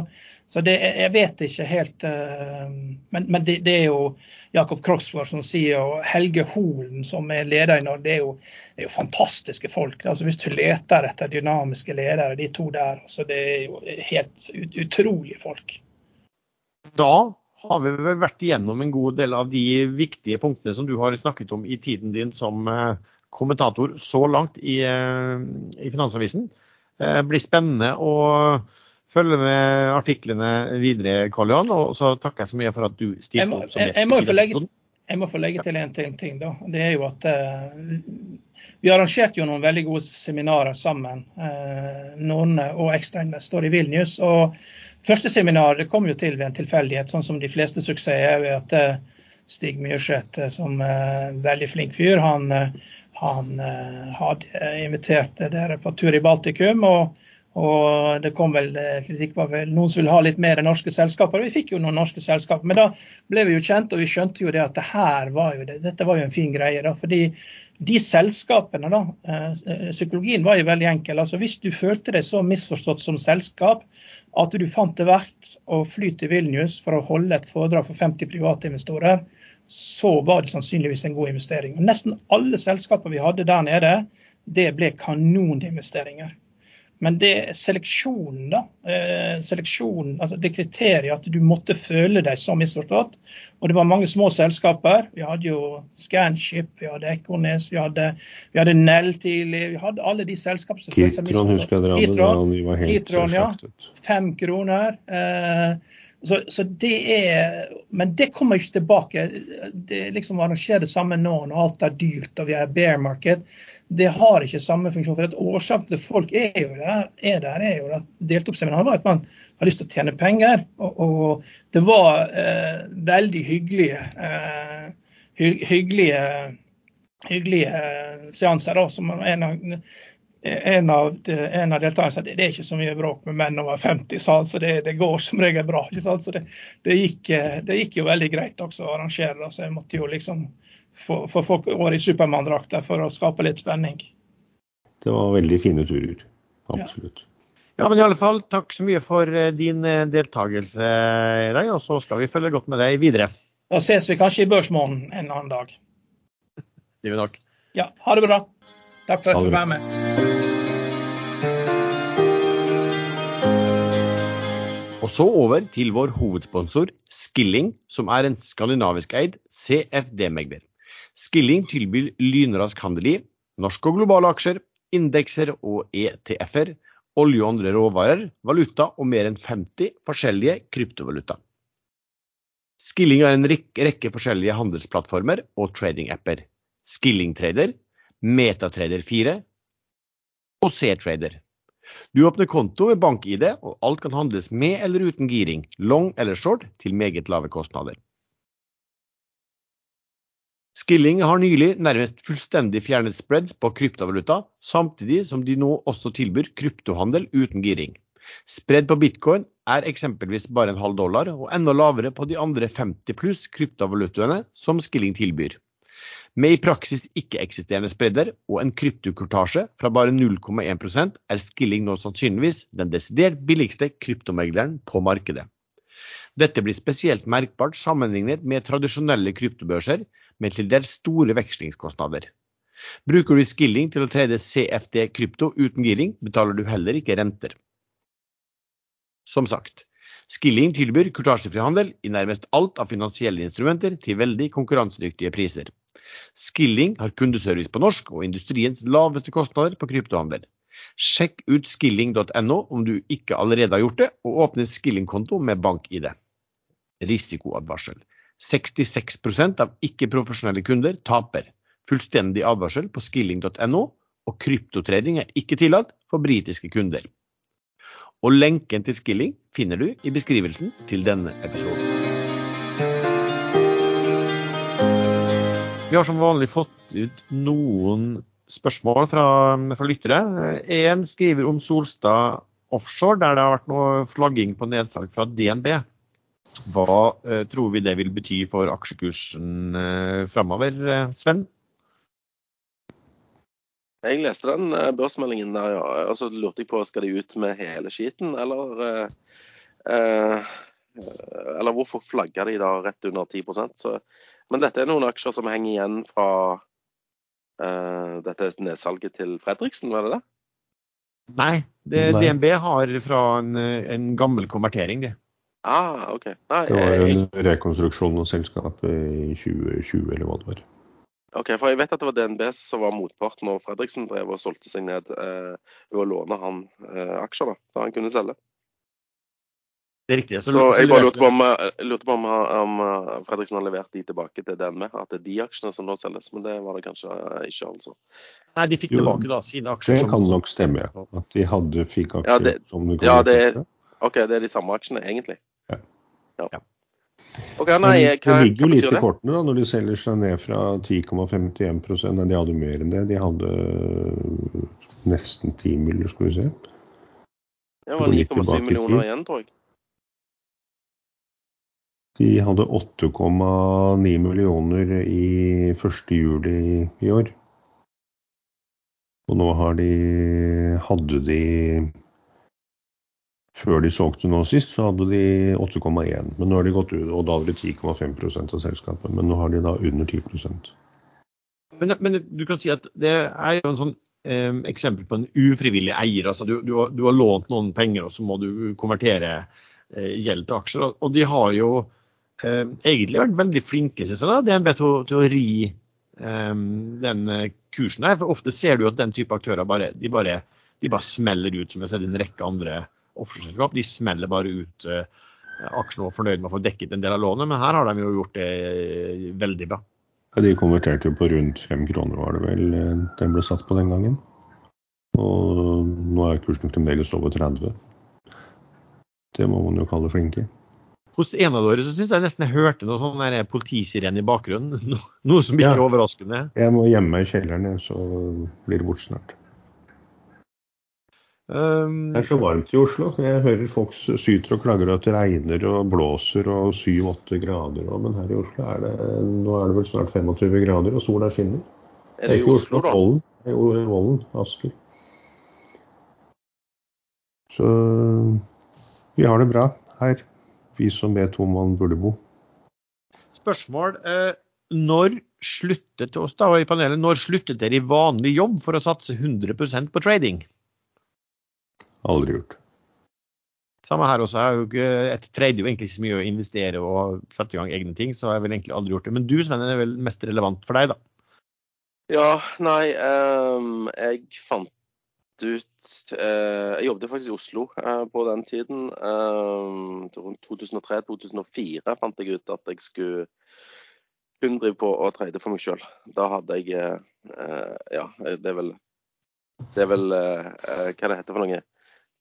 så det, jeg vet ikke helt uh, Men, men det, det, er jo Jakob Kroksgaard som sier, og Helge Holen som er leder i Norge. Det er jo, er jo fantastiske folk. Altså, hvis du leter etter dynamiske ledere, de to der, altså, det er jo helt ut, utrolige folk. Da har vi vel vært igjennom en god del av de viktige punktene som du har snakket om i tiden din som eh, kommentator så langt i, eh, i Finansavisen. Det eh, blir spennende å følge med artiklene videre, Karl Johan. Og så takker jeg så mye for at du stilte opp som gjest. Jeg, må, legge, jeg må få legge til en ting, ting, da. Det er jo at uh, vi arrangerte jo noen veldig gode seminarer sammen, uh, Norne og ekstrainvestor i Vilnius. og Første seminar kom jo til ved en tilfeldighet, sånn som de fleste suksesser. ved at eh, Stig Myrseth, eh, som er en veldig flink fyr, han, eh, han hadde invitert dere på tur i Baltikum. og og det kom vel kritikk var vel noen som ville ha litt mer norske selskaper. Vi fikk jo noen norske selskaper, men da ble vi jo kjent, og vi skjønte jo det at det her var jo det, dette var jo en fin greie. da, fordi de selskapene, da, Psykologien var jo veldig enkel. altså Hvis du følte deg så misforstått som selskap at du fant det verdt å fly til Vilnius for å holde et foredrag for 50 private investorer, så var det sannsynligvis en god investering. Nesten alle selskaper vi hadde der nede, det ble kanoninvesteringer. Men det seleksjonen, da. Eh, seleksjonen, altså det kriteriet at du måtte føle deg så misforstått. Og det var mange små selskaper. Vi hadde jo Scanship, vi hadde Ekornes, vi hadde, vi hadde Nell tidlig. Vi hadde alle de selskapene som Kitron husker dere hadde. helt Kitron ja. Fem kroner. Eh, Så, så, det er, Men det kommer ikke tilbake. Det liksom arrangerer det samme nå når alt er dyrt og vi er bear market. Det har ikke samme funksjon. for at Årsaken til folk er jo der, er der, er jo at deltopsseminaret var at man har lyst til å tjene penger. Og, og det var eh, veldig hyggelige, eh, hyggelige, hyggelige seanser. da, som en av en av, en av deltakerne sa det, det er ikke så mye bråk med menn over 50, sa så det, det, går som regel bra. ikke sant? Så det, det, gikk, det, gikk, jo veldig greit også å arrangere. Så jeg måtte jo liksom få, få folk over i Supermann-drakter for å skape litt spenning. Det var veldig fine turer. Absolutt. Ja. Ja, men i alle fall, Takk så mye for eh, din eh, deltakelse i dag, og så skal vi følge godt med deg videre. Da ses vi kanskje i Børsmånen en annen dag. Det gjør vi nok. Ja, ha det bra. Takk for at du fikk være med. Og så over til vår hovedsponsor Skilling, som er en skandinavisk eid CFD-megler. Skilling tilbyr lynrask handel i norske og globale aksjer, indekser og ETF-er, olje og andre råvarer, valuta og mer enn 50 forskjellige kryptovaluta. Skilling har en rekke forskjellige handelsplattformer og trading-apper. Skilling Trader, Metatrader 4 og C-Trader. Du åpner konto med bank-ID, og alt kan handles med eller uten giring, long eller short, til meget lave kostnader. Skilling har nylig nærmest fullstendig fjernet spreads på kryptovaluta, samtidig som de nå også tilbyr kryptohandel uten giring. Spread på bitcoin er eksempelvis bare en halv dollar, og enda lavere på de andre 50 pluss kryptovalutaene som Skilling tilbyr. Med i praksis ikke-eksisterende spredder og en kryptokurtasje fra bare 0,1% er Skilling nå sannsynligvis den desidert billigste kryptomegleren på markedet. Dette blir spesielt merkbart sammenlignet med tradisjonelle kryptobørser med til dels store vekslingskostnader. Bruker du Skilling til å trede CFD krypto uten giring, betaler du heller ikke renter. Som sagt, Skilling tilbyr kurtasjefri handel i nærmest alt av finansielle instrumenter til veldig konkurransedyktige priser. Skilling har kundeservice på norsk og industriens laveste kostnader på kryptohandel. Sjekk ut skilling.no om du ikke allerede har gjort det, og åpne Skilling-konto med bank-ID. Risikoadvarsel. 66% av ikke-profesjonelle kunder taper. Fullstendig advarsel på skilling.no, og kryptotreding er ikke tillatt for britiske kunder. Og lenken til Skilling finner du i beskrivelsen til denne episoden. Vi har som vanlig fått ut noen spørsmål fra, fra lyttere. En skriver om Solstad offshore, der det har vært noe flagging på nedsalg fra DNB. Hva eh, tror vi det vil bety for aksjekursen eh, framover, eh, Sven? Jeg leste den eh, børsmeldingen der, ja. Og så lurte jeg på skal de ut med hele skiten, eller eh, eh, Eller hvorfor flagga de da rett under 10 så men dette er noen aksjer som henger igjen fra uh, dette nedsalget til Fredriksen, var det det? Nei, det, Nei. DNB har fra en, en, gammel konvertering, det. Ah, ok. Nei, det var en jeg... rekonstruksjon av selskapet i 2020, eller hva det var. Ok, for Jeg vet at det var DNB som var motpart når Fredriksen drev og solgte seg ned eh, ved å låne han eh, aksjer da, da han kunne selge. Det er riktig. Så, så jeg bare lurte på om, eh, lurte på om, om eh, Fredriksen har levert de tilbake til DNB, at det er de aksjene som nå selges. Men det var det kanskje ikke, altså. Nei, de fikk jo, tilbake da sine aksjer. Det kan nok stemme, ja. At de hadde, fikk aksjer ja, det, som du ja, det er, OK, det er de samme aksjene, egentlig. Ja. ja. Okay, nei, hva, det ligger jo litt i kortene da, når de selger seg ned fra 10,51 Nei, de hadde mer enn det. De hadde nesten 10 mill., skal vi se. Det var 9,7 millioner igjen, tror jeg. De hadde 8,9 millioner i 1. juli i år. Og nå har de Hadde de Før de solgte nå sist, så hadde de 8,1. Men nå har de gått ut, og da hadde de 10,5% av selskapet. Men nå har de da under 10 men, men du kan si at det er jo en sånn eh, eksempel på en ufrivillig eier. altså du, du, har, du, har, lånt noen penger, og så må du konvertere eh, gjeld til aksjer. Og de har jo eh, egentlig vært veldig flinke synes jeg, da, DNB til, til å ri eh, den eh, kursen her. For ofte ser du at den type aktører bare, de bare, de bare smeller ut, som jeg ser en rekke andre offshoreselskap. De smeller bare ut eh, og var fornøyd med å få dekket en del av lånet, men her har de jo gjort det eh, veldig bra. Ja, de konverterte jo på rundt fem kroner, var det vel eh, den ble satt på den gangen. Og nå er kursen fremdeles over 30. Det må man jo kalle flinke. Hos en av dere så syns jeg nesten jeg hørte noe sånn politisirene i bakgrunnen. (laughs) Noe som ikke er Ja. overraskende. Jeg må gjemme meg i kjelleren, så blir det borte snart. Um, Det er så varmt i Oslo. Jeg hører folk syter og klager at det regner og blåser og 7-8 grader. Og, men her i Oslo er det, nå er det vel snart 25 grader, og sola skinner. Er det i ikke Oslo, da? Vollen. Det er jo Vollen, Asker. Så vi har det bra her, vi som vet hvor man burde bo. spørsmål. Eh, når slutter til oss da i panelet, når sluttet dere i vanlig jobb for å satse 100% på trading? Aldri gjort. Samme her også. Jeg, har jo ikke, jeg trader jo egentlig ikke så mye å investere og sette i gang egne ting, så jeg har vel egentlig aldri gjort det. Men du Sven, er vel mest relevant for deg, da? Ja, nei, um, jeg fant ut uh, Jeg jobbet faktisk i Oslo uh, på den tiden. Ehm, rundt 2003-2004 fant jeg ut at jeg skulle kun drive på å trade for meg sjøl. Da hadde jeg eh, eh, Ja, det er vel Det er vel Hva det heter for noe?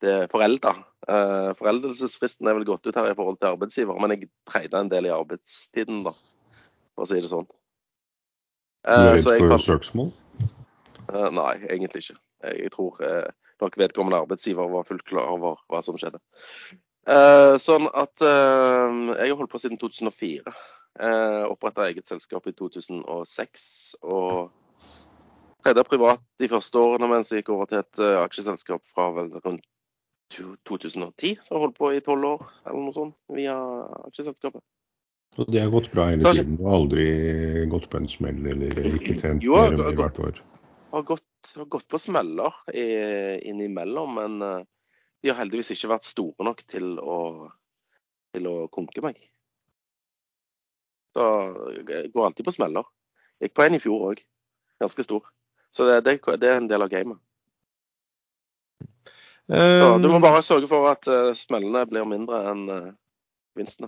Det er forelda. Eh, foreldelsesfristen er vel gått ut her i forhold til arbeidsgiver, men jeg trada en del i arbeidstiden, da, for å si det sånn. Du er Eh, redd for fant- søksmål? Eh, Nei, egentlig ikke. Jeg jeg tror eh, nok vedkommende arbeidsgiver var fullt klar over hva som skjedde. Eh, sånn at eh, jeg har holdt på siden 2004. Eh, Oppretta eget selskap i 2006. Og Tredje privat de første årene mens jeg gikk over til et eh, aksjeselskap fra vel rundt 2010. Så jeg har holdt på i tolv år eller noe sånt via aksjeselskapet. Og det har gått bra hele Kanskje- tiden? Du har aldri gått på en smell eller ikke tjent Jo, mer enn det hvert år? har gått, har gått på smeller innimellom, men eh, de har heldigvis ikke vært store nok til å, til å konke meg. Så jeg går alltid på smeller. Gikk på en i fjor òg, ganske stor. Så det, det, det er en del av gamet. Um, du må bare sørge for at eh, smellene blir mindre enn eh, vinstene.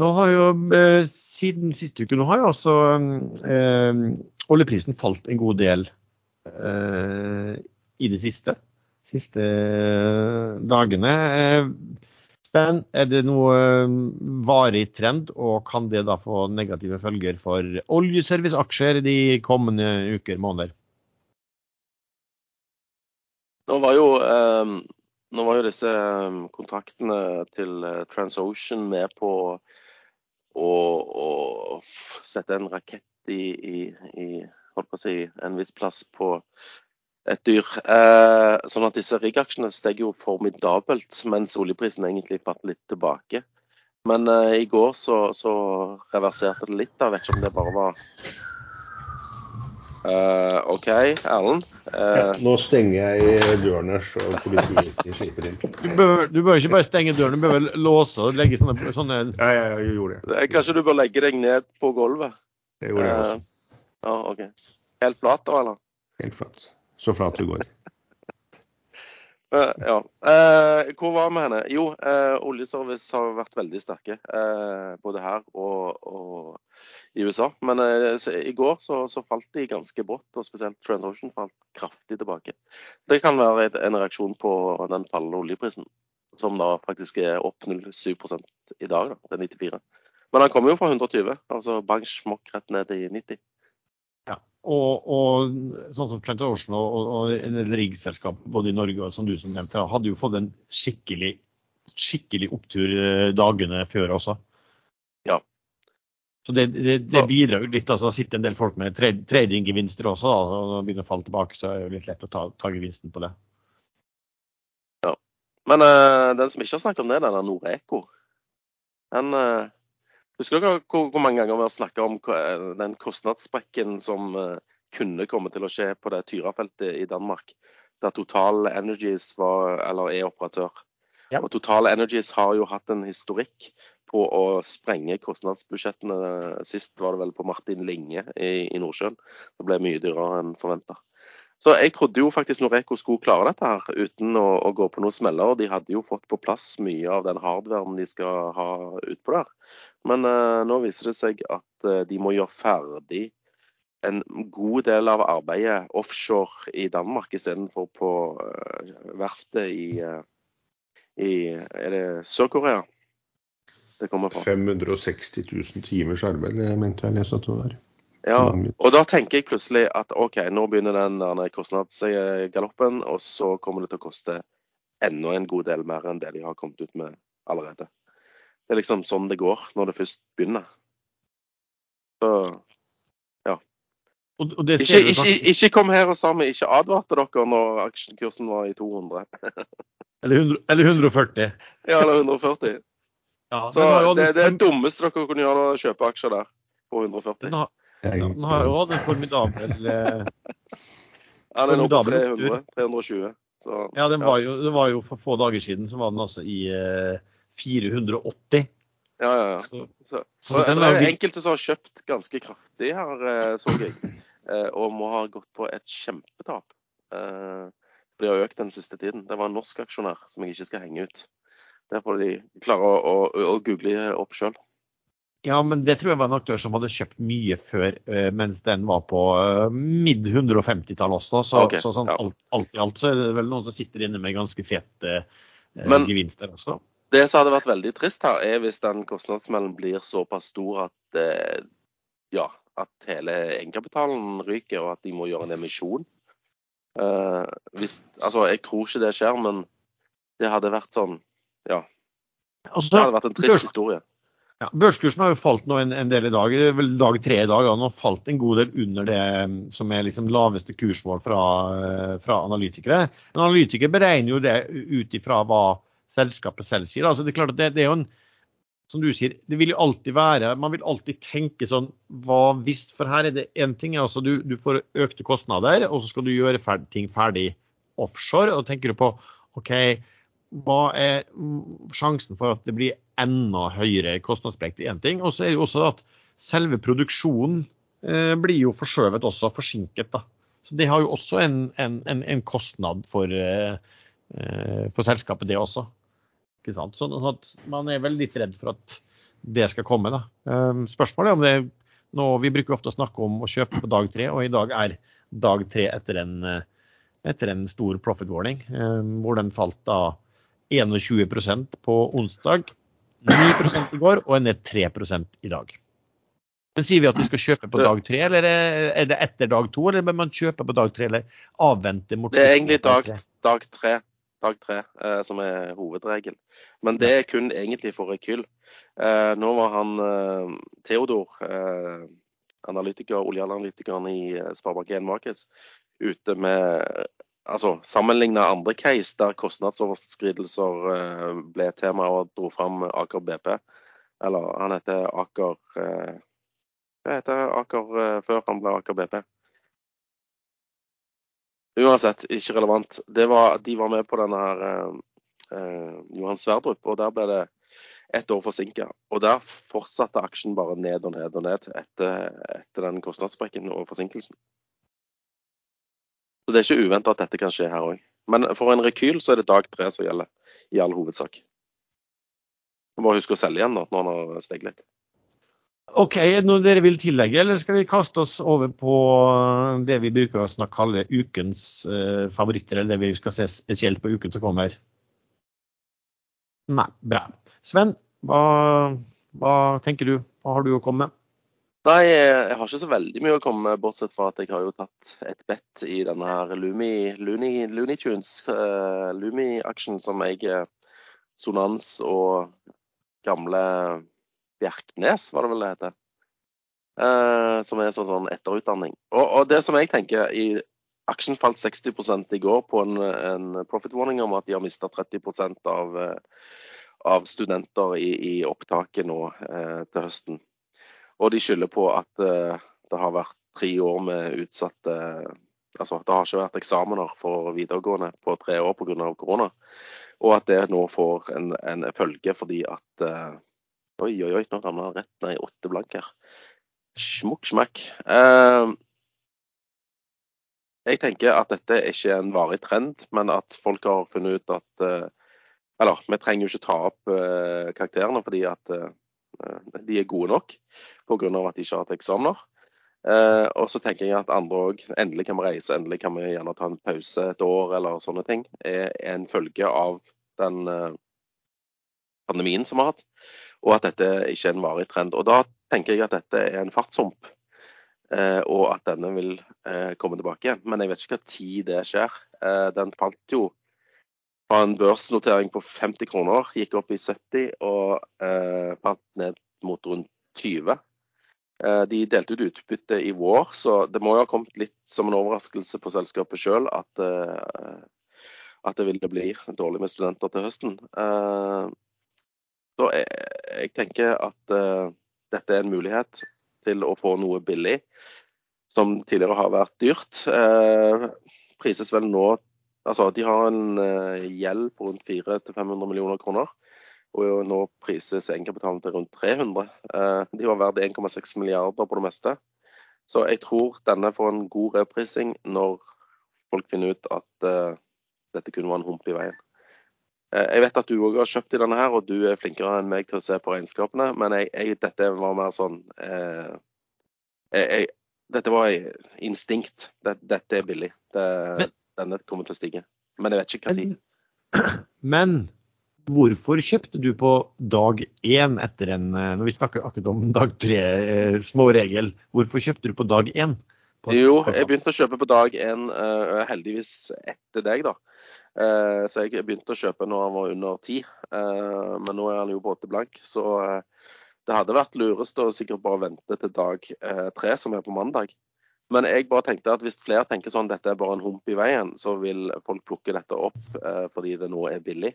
Nå har jo, eh, Siden siste uke nå har jo også eh, oljeprisen falt en god del eh, i det siste. Siste dagene. Men er det noe varig trend, og kan det da få negative følger for oljeserviceaksjer de kommende uker, måneder? Nå var jo, eh, nå var jo disse eh, kontraktene til eh, TransOcean med på å, å sette en rakett i, i, i holdt på å si, en viss plass på et dyr. Eh, sånn at disse riggaksjene steg jo formidabelt, mens oljeprisen egentlig falt litt tilbake. Men eh, i går så, så reverserte det litt. da, vet ikke om det bare var Eh, OK, Erlend. Eh, Nå stenger jeg døren her, så politiet ikke slipper inn. Du bør, du bør ikke bare stenge døren, du bør vel låse og legge sånne, sånne Ja, ja, jeg gjorde det. Eh, Kanskje du bør legge deg ned på gulvet? Det gjorde jeg også. Uh, Ja, OK. Helt flat da, eller? Helt flat. Så flat det går. Eh, ja. Eh, hvor var vi henne? Jo, eh, oljeservice har vært veldig sterke. Både her og, og i USA. Men så, i går så, så falt de ganske brått, og spesielt TransOcean falt kraftig tilbake. Det kan være et, en reaksjon på den fallende oljeprisen, som da faktisk er opp 0,7 i dag, da, til 94. Men han kommer jo fra 120, altså bang smokk rett ned i 90. Og, og sånn som Trent Ocean og, og, og riggselskap både i Norge og som du som nevnte, hadde jo fått en skikkelig, skikkelig opptur eh, dagene før også. Ja. Så det, det, det bidrar jo litt. altså Det sitter en del folk med tradinggevinster også. da, og begynner å falle tilbake, så er det jo litt lett å ta, ta gevinsten på det. Ja. Men uh, den som ikke har snakket om det, den er Noreco. Den eh, Husker dere hvor, hvor mange ganger vi har snakket om den kostnadssprekken som eh, kunne komme til å skje på det Tyra-feltet i Danmark? Der Total Energies var, eller er operatør. Ja. Og Total Energies har jo hatt en historikk på å sprenge kostnadsbudsjettene. Sist var det vel på Martin Linge i, i Nordsjøen. Det ble mye dyrere enn forventa. Så jeg trodde jo faktisk Noreco skulle klare dette her uten å, å gå på noen smeller. De hadde jo fått på plass mye av den hardwaren de skal ha utpå der. Men uh, nå viser det seg at uh, de må gjøre ferdig en god del av arbeidet offshore i Danmark istedenfor på uh, verftet i, i Er det Sør-Korea? Det kommer fra. 560 000 timers arbeid, det mente jeg leste at det var. Ja, og da tenker jeg plutselig at OK, nå begynner den kostnadsgaloppen, og så kommer det til å koste enda en god del mer enn det de har kommet ut med allerede. Det er liksom sånn det går når det først begynner. Så ja. Og, og ikke, ikke, ikke, kom her og sa vi ikke advarte dere når aksjekursen var i 200. (laughs) eller, 100, eller 140. Ja, eller 140. Ja, så det, det, er det dummeste dere kunne gjøre, å kjøpe aksjer der på 140. Den har jo hatt en formidabel (laughs) eh, Ja, den er nå på 300, 320. Så, ja, den var jo, det var jo for få dager siden så var den altså i eh, 480. Ja, ja, ja. Så, så, så det er enkelte som har kjøpt ganske kraftig her, eh, så jeg. Eh, og må ha gått på et kjempetap. Eh, de har økt den siste tiden. Det var en norsk aksjonær som jeg ikke skal henge ut. Det får de klare å, å, å google opp sjøl. Ja, men det tror jeg var en aktør som hadde kjøpt mye før, mens den var på midd 150-tall også. Så, okay, så sånn, ja. alt, alt, i alt så er det vel noen som sitter inne med ganske fete uh, gevinster også. Det som hadde vært veldig trist her, er hvis den kostnadsmellen blir såpass stor at, ja, at hele egenkapitalen ryker, og at de må gjøre en emisjon. Hvis, altså, jeg tror ikke det skjer, men det hadde vært sånn, ja. Altså, det hadde vært en trist historie. Ja, Børskursen har jo falt nå en, en del i dag. Det er vel dag tre i dag. Den har falt en god del under det mm, som er liksom laveste kursmål fra, eh, fra analytikere. Men analytikere beregner jo det ut ifra hva selskapet selv sier. Altså det er klart at det, det, er jo en som du sier, det vil jo alltid være Man vil alltid tenke sånn Hva hvis? For her er det én ting. altså du, du, får økte kostnader, og så skal du gjøre ferd ting ferdig offshore. Og tenker du på OK, hva er sjansen for at det blir enda høyere kostnadssprekk? Én ting. Og så er det jo også at selve produksjonen eh, blir jo forskjøvet også, forsinket. da. Så Det har jo også en, en, en, en kostnad for, eh, eh for, selskapet, det også. Ikke sant? Sånn at man er vel litt redd for at det skal komme. da. Eh, spørsmålet er om det nå, Vi bruker ofte å snakke om å kjøpe på dag tre, og i dag er dag tre etter en, etter en stor profit warning, eh, hvor den falt da 21% på onsdag, 9 i går og er ned 3 i dag. Men Sier vi at vi skal kjøpe på dag tre, eller er det etter dag to? Eller bør man kjøpe på dag tre, eller avvente mot Det er egentlig dag, dag tre, dag tre eh, som er hovedregel. Men det er kun egentlig for rekyll. Eh, nå var han eh, Theodor, eh, analytiker, oljeanalytikeren i eh, Sparebank1 Markets, ute med altså, Sammenligna andre case der kostnadsoverskridelser eh, ble tema og dro fram Aker BP. Eller han heter Aker eh, Hva heter Aker eh, før han ble Aker BP? Uansett, ikke relevant. Var, de var med på denne her eh, Johan Sverdrup, og der ble det ett år forsinka. Og der fortsatte aksjen bare ned og ned og ned etter, etter den kostnadssprekken og forsinkelsen. Så det er ikke uventa at dette kan skje her òg. Men for en rekyl så er det dag tre som gjelder, i all hovedsak. må huske å selge igjen da, når den har steget litt. OK, er det noe dere vil tillegge, eller skal vi kaste oss over på det vi bruker å kalle ukens uh, favoritter, eller det vi skal se spesielt på uken som kommer? Nei, bra. Sven, hva, hva tenker du? Hva har du å komme med? Nei, jeg har ikke så veldig mye å komme med, bortsett fra at jeg har jo tatt et bet i denne her Lumi, Looney, Looney Tunes, uh, Lumi-aksjen som jeg Sonans og gamle Bjerknes, var det vel det heter. Uh, som er sånn, sånn etterutdanning. Og, og, det som jeg tenker i Aksjen falt 60 i går på en, en profit warning om at de har mista 30 av, uh, av studenter i, i opptaket nå uh, til høsten. Og de skylder på at uh, det har vært tre år med utsatte Altså det har ikke vært eksamener for videregående på tre år pga. korona. Og at det nå får en, en følge fordi at Oi, oi, oi, nå ramla han rett ned i åtte blank her. Smukk, smakk. Uh, jeg tenker at dette ikke er en varig trend, men at folk har funnet ut at uh, Eller vi trenger jo ikke ta opp uh, karakterene fordi at de er gode nok pga. at de ikke har hatt eksamener. Uh, og så tenker jeg at andre òg endelig kan vi reise, endelig kan vi gjerne ta en pause et år eller sånne ting. Er en følge av den uh, pandemien som vi har hatt, og at dette ikke er en varig trend. Og Da tenker jeg at dette er en fartshump, eh, og at denne vil eh, komme tilbake igjen. Men jeg vet ikke hva tid det skjer. Eh, den falt jo fra en børsnotering på 50 kroner, gikk opp i 70 og falt ned mot rundt 20. Eh, de delte ut utbytte i vår, så det må jo ha kommet litt som en overraskelse på selskapet sjøl at, at, det ville bli dårlig med studenter til høsten. Eh, så jeg, jeg tenker at dette er en mulighet til å få noe billig, som tidligere har vært dyrt. Prises vel nå Altså, de har en gjeld på rundt 400-500 millioner kroner og nå prises egenkapitalen til rundt 300. Eh, de var verdt 1,6 milliarder på det meste. Så jeg tror denne får en god reprising når folk finner ut at uh, dette kunne være en hump i veien. Uh, jeg vet at du òg har kjøpt i denne her, og du er flinkere enn meg til å se på regnskapene, men jeg, jeg, dette var mer sånn eh, jeg, Dette var instinkt. Dette, dette er billig. Det, denne kommer til å stige. Men jeg vet ikke hva tid. (clears throat) Men Hvorfor kjøpte du på dag én etter en eh, Når vi snakker akkurat om dag tre, eh, småregel. Hvorfor kjøpte du på dag én? Jo, jeg begynte å kjøpe på dag én, uh, heldigvis etter deg, da. Uh, så jeg begynte å kjøpe når han var under ti. Uh, men nå er han jo på åtte blank. Så det hadde vært lurest å sikkert bare vente til dag tre, som er på mandag. Men jeg bare tenkte at hvis flere tenker sånn dette er bare en hump i veien, så vil folk plukke dette opp fordi det nå er billig.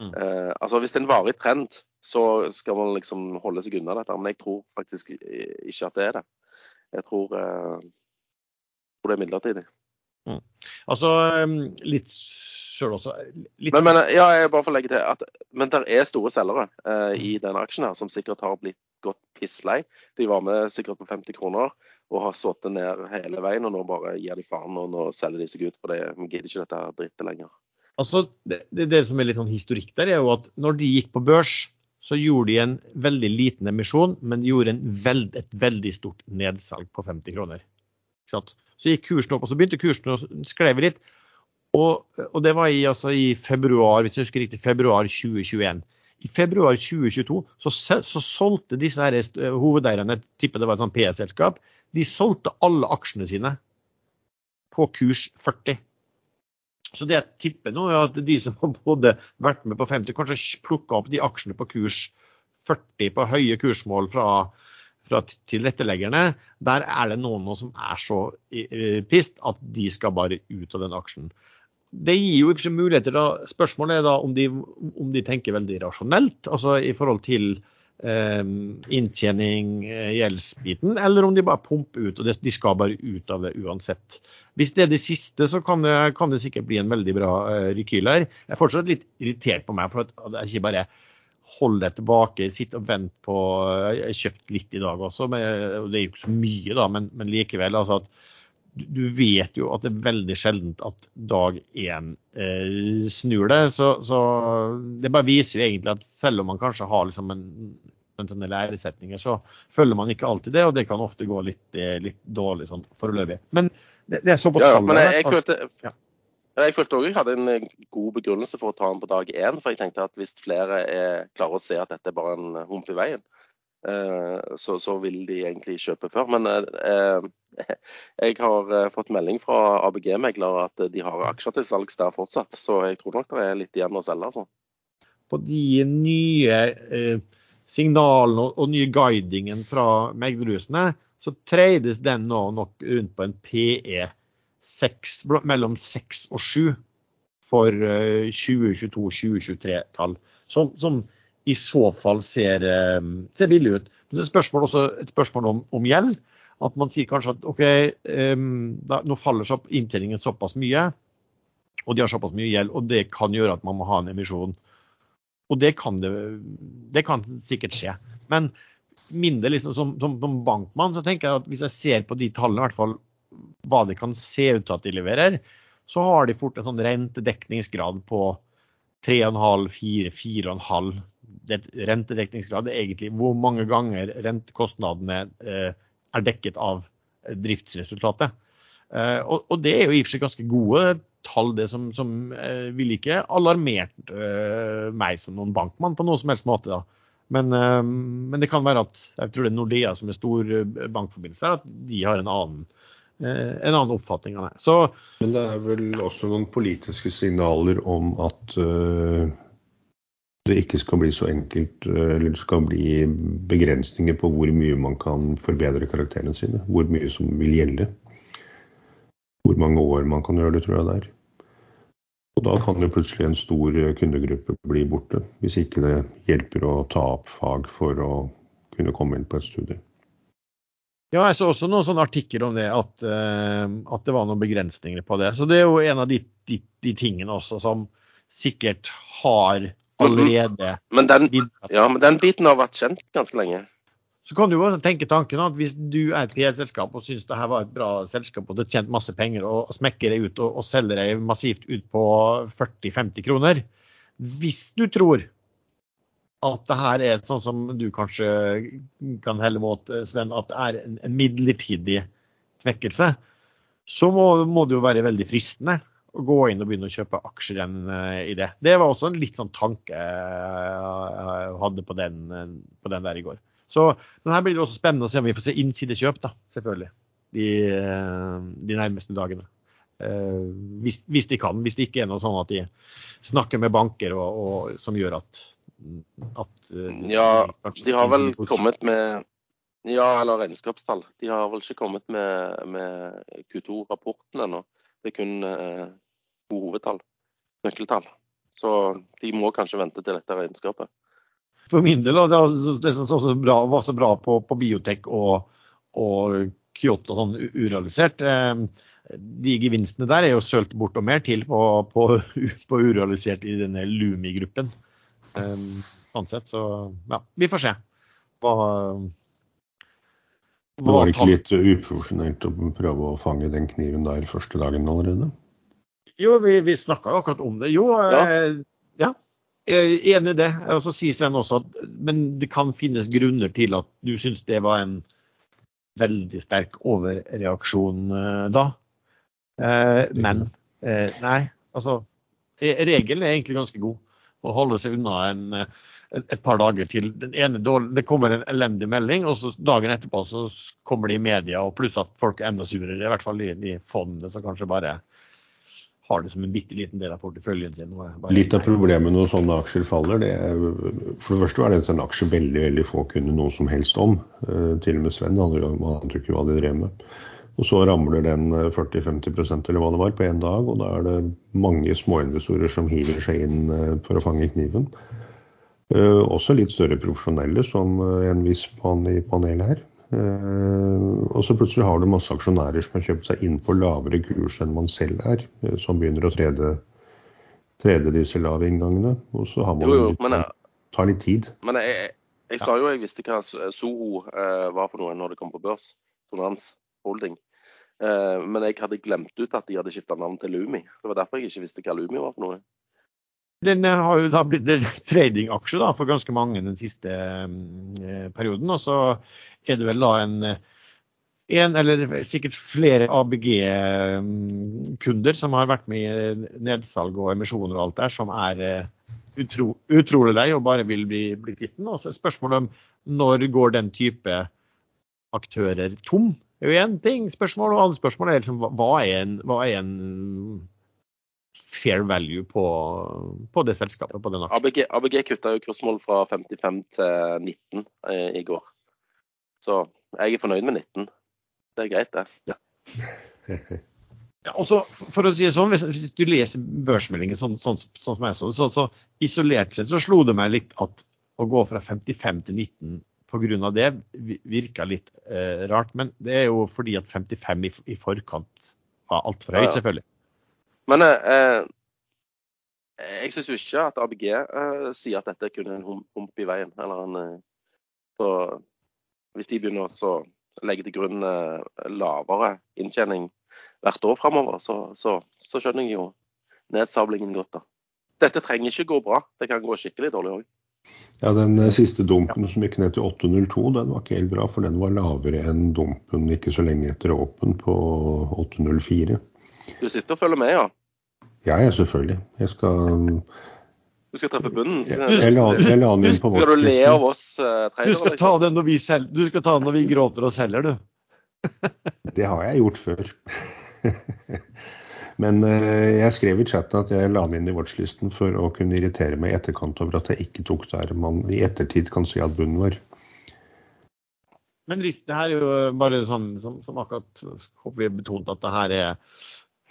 Mm. Eh, altså Hvis det er en varig trend, så skal man liksom holde seg unna dette. Men jeg tror faktisk ikke at det er det. Jeg tror, jeg tror det er midlertidig. Mm. Altså litt sjøl også litt... Men, men, ja, jeg bare får legge til at men det er store selgere eh, i denne aksjen her som sikkert har blitt gått pisslei. De var med sikkert på 50 kroner og har sittet ned hele veien. Og nå bare gir de faen og nå selger de seg ut, for de gidder ikke dette drittet lenger. Altså, det, det, som er litt sånn historikk der, er jo at når de gikk på børs, så gjorde de en veldig liten emisjon, men de gjorde veld, et veldig stort nedsalg på 50 kroner. Så gikk kursen opp, og så begynte kursen å skleve litt. Og, og, det var i, altså, i, februar hvis jeg husker riktig, februar 2021. I februar 2022 så, så solgte disse her, eh, hovedeierne, jeg tipper det var et sånt PS-selskap, de solgte alle aksjene sine på kurs 40. Så det jeg tipper nå, er at de som har både vært med på 50, kanskje plukka opp de aksjene på kurs 40 på høye kursmål fra, fra tilretteleggerne. Der er det noen som er så pist at de skal bare ut av den aksjen. Det gir jo ikke muligheter. da. Spørsmålet er da om de, om de tenker veldig rasjonelt, altså i forhold til eh, inntjening, eh, gjeldsbiten, eller om de bare pumper ut og de skal bare ut av det uansett. Hvis det er det siste, så kan det, kan det sikkert bli en veldig bra eh, rekyl her. Jeg er fortsatt litt irritert på meg for at jeg ikke bare hold deg tilbake, sitt og vent på uh, Jeg har kjøpt litt i dag også, men, og det er jo ikke så mye, da, men, men likevel. altså at du vet jo at det er veldig sjeldent at dag én eh, snur det. Så, så, det bare viser jo egentlig at selv om man kanskje har liksom en, en sånne læresetninger, så følger man ikke alltid det, og det kan ofte gå litt, eh, litt dårlig sånn foreløpig. Men det, det er såpass ja, men jeg, jeg, følte, ja. jeg følte også jeg hadde en eh, god begrunnelse for å ta den på dag én. For jeg tenkte at hvis flere er, klarer å se at dette er bare en eh, hump i veien, eh, så, så, vil de egentlig kjøpe før. Men eh, jeg har eh, fått melding fra ABG-meglere at de har aksjer til salgs der fortsatt. Så jeg tror nok det er litt igjen å selge. altså. På de nye eh, signalene og, og nye guidingen fra meglerhusene, så trades den nå nok rundt på en PE 6, mellom 6 og 7 for 2022-2023-tall. Eh, som, som, i så fall ser, eh, ser billig ut. Men det er spørsmål også et spørsmål om, om, gjeld. At man sier kanskje at OK, um, da, nå faller så inntjeningen såpass mye, og de har såpass mye gjeld, og det kan gjøre at man må ha en emisjon. Og det kan, det, det kan sikkert skje. Men mindre liksom, som, som, som, bankmann så tenker jeg at hvis jeg ser på de tallene, i hvert fall hva det kan se ut til at de leverer, så har de fort en sånn rentedekningsgrad på 3,5, 4, 4,5. Rentedekningsgrad er egentlig hvor mange ganger rentekostnadene eh, er dekket av driftsresultatet. Eh, og, det er jo i og for seg ganske gode tall, det som, som eh, ville ikke alarmert meg som noen bankmann på noen som helst måte. da. Men, men, det kan være at jeg tror det er Nordea som er stor bankforbindelse, at de har en annen, en annen oppfatning av det. Så, men det er vel også noen politiske signaler om at uh, det ikke skal bli så enkelt, eller det skal bli begrensninger på hvor mye man kan forbedre karakterene sine. Hvor mye som vil gjelde. Hvor mange år man kan gjøre det, tror jeg det er. Og da kan jo plutselig en stor kundegruppe bli borte, hvis ikke det hjelper å ta opp fag for å kunne komme inn på et studie. Ja, jeg så også noen sånne artikler om det, at, uh, at, det var noen begrensninger på det. Så det er jo en av de, de, de tingene også som sikkert har allerede men den, Ja, men den biten har vært kjent ganske lenge. Så kan du jo tenke tanken at hvis du er et PR-selskap og syns det her var et bra selskap og du har tjent masse penger og smekker deg ut og, og selger deg massivt ut på 40-50 kroner Hvis du tror at det her er sånn som du kanskje kan helle mot, Sven, at det er en, en midlertidig svekkelse, så må, må, det jo være veldig fristende å gå inn og begynne å kjøpe aksjer igjen uh, i det. Det var også en litt sånn tanke jeg hadde på den, på den der i går. Så men her blir det også spennende å se om vi får se innsidekjøp, da, selvfølgelig. De, eh, de nærmeste dagene. Eh, hvis, hvis, de kan. Hvis det ikke er noe sånn at de snakker med banker og, og, som gjør at, at eh, Ja, de har vel kommet med Ja, eller regnskapstall. De har vel ikke kommet med, med Q2-rapporten ennå. Det er kun eh, hovedtall. Nøkkeltall. Så de må kanskje vente til dette regnskapet for min del. Det, det som så bra, var så bra på, på biotek og, og Kyoto sånn urealisert. Eh, de gevinstene der er jo sølt bort og mer til på, på, (laughs) på urealisert i denne Lumi-gruppen. Sånn sett, så ja, vi får se. Hva, hva var det ikke litt uprofesjonelt å prøve å fange den kniven der første dagen allerede? Jo, vi, vi snakka akkurat om det. Jo, ja. Eh, ja. Enig i det. Og så sier den også at men det kan finnes grunner til at du syns det var en veldig sterk overreaksjon uh, da. Eh, men eh, nei, altså Regelen er egentlig ganske god. Å holde seg unna en, et par dager til. Dårlig, det kommer en elendig melding, og så dagen etterpå så kommer det i media, og pluss at folk er enda surere. I hvert fall de, de fondene som kanskje bare har det som en bitte liten del av porteføljen sin. Litt av problemet når sånne aksjer faller, det er for det første var det en aksje veldig veldig få kunne noe som helst om. Uh, til og med Sven han ante ikke hva de drev med. Og så ramler den 40-50 eller hva det var på én dag, og da er det mange småinvestorer som hiver seg inn uh, for å fange kniven. Også litt større profesjonelle, som en viss mann i panelet her. Eh, og så plutselig har du masse aksjonærer som har kjøpt seg inn på lavere kurs enn man selv er, eh, som begynner å trede, trede disse lave inngangene. Og så har man jo, jo, litt, jeg, tar litt tid. Men jeg, jeg, jeg ja. sa jo jeg visste hva Soho eh, var for noe når det kom på børs. Tonans Holding. Eh, men jeg hadde glemt ut at de hadde skifta navn til Lumi. Det var derfor jeg ikke visste hva Lumi var for noe. Den har jo da blitt (laughs) tradingaksje for ganske mange den siste eh, perioden. Og så er det vel da en, en eller sikkert flere ABG-kunder som har vært med i nedsalg og emisjoner og alt der, som er eh, utro, utrolig lei og bare vil bli, bli kvitt den. Og så er spørsmålet om når går den type aktører tom? Det er jo én ting spørsmål, og andre spørsmål er liksom, hva er en, hva er en fair value på, på, det selskapet? på den ABG, ABG kutta jo kursmål fra 55 til 19 eh, i går. Så jeg er fornøyd med 19. Det er greit, det. Ja. Ja, også, for å si det sånn, hvis, hvis du leser børsmeldingen sånn, sånn, sånn som jeg så så, så isolert sett så slo det meg litt at å gå fra 55 til 19 pga. det virka litt eh, rart. Men det er jo fordi at 55 i, i forkant var altfor høyt, selvfølgelig. Men eh, jeg syns jo ikke at ABG eh, sier at dette er kun en hump i veien. eller en, eh, så hvis de begynner å legge til grunn eh, lavere inntjening hvert år framover, så, så, så, skjønner jeg jo nedsablingen godt. da. Dette trenger ikke gå bra, det kan gå skikkelig dårlig òg. Ja, Den eh, siste dumpen som gikk ned til 802, den var ikke helt bra, for den var lavere enn dumpen ikke så lenge etter åpen på 804. Du sitter og følger med, ja? Ja, ja, selvfølgelig. Jeg skal du skal treffe bunnen? Jeg, jeg, la, jeg la den inn på Skal du le av oss uh, trailere? Du skal ta liksom? den når vi, du skal ta den når vi gråter og selger, du. (laughs) det har jeg gjort før. (laughs) Men uh, jeg skrev i chatten at jeg la den inn i watchlisten for å kunne irritere meg i etterkant over at jeg ikke tok der man i ettertid kan si at bunnen var. Men listen her er jo bare sånn som, som akkurat håper vi betonet at det her er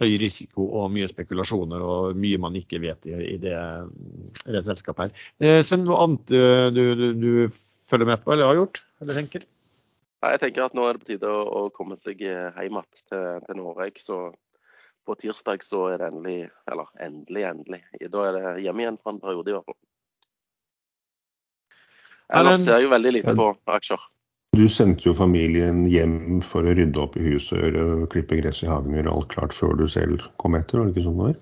høy risiko og mye spekulasjoner og mye man ikke vet i, i, det, i det, selskapet her. Eh, Sven, noe annet eh, du, du, du, følger med på eller har gjort, eller tenker? Jeg tenker at nå er det på tide å, å komme seg hjem igjen til, til Norge. Så på tirsdag så er det endelig, eller endelig, endelig. Da er det hjemme igjen for en periode i hvert fall. Ellers ser jeg jo veldig lite på aksjer. Du sendte jo familien hjem for å rydde opp i huset og klippe gress i hagen og gjøre alt klart før du selv kom etter, var det ikke sånn det var?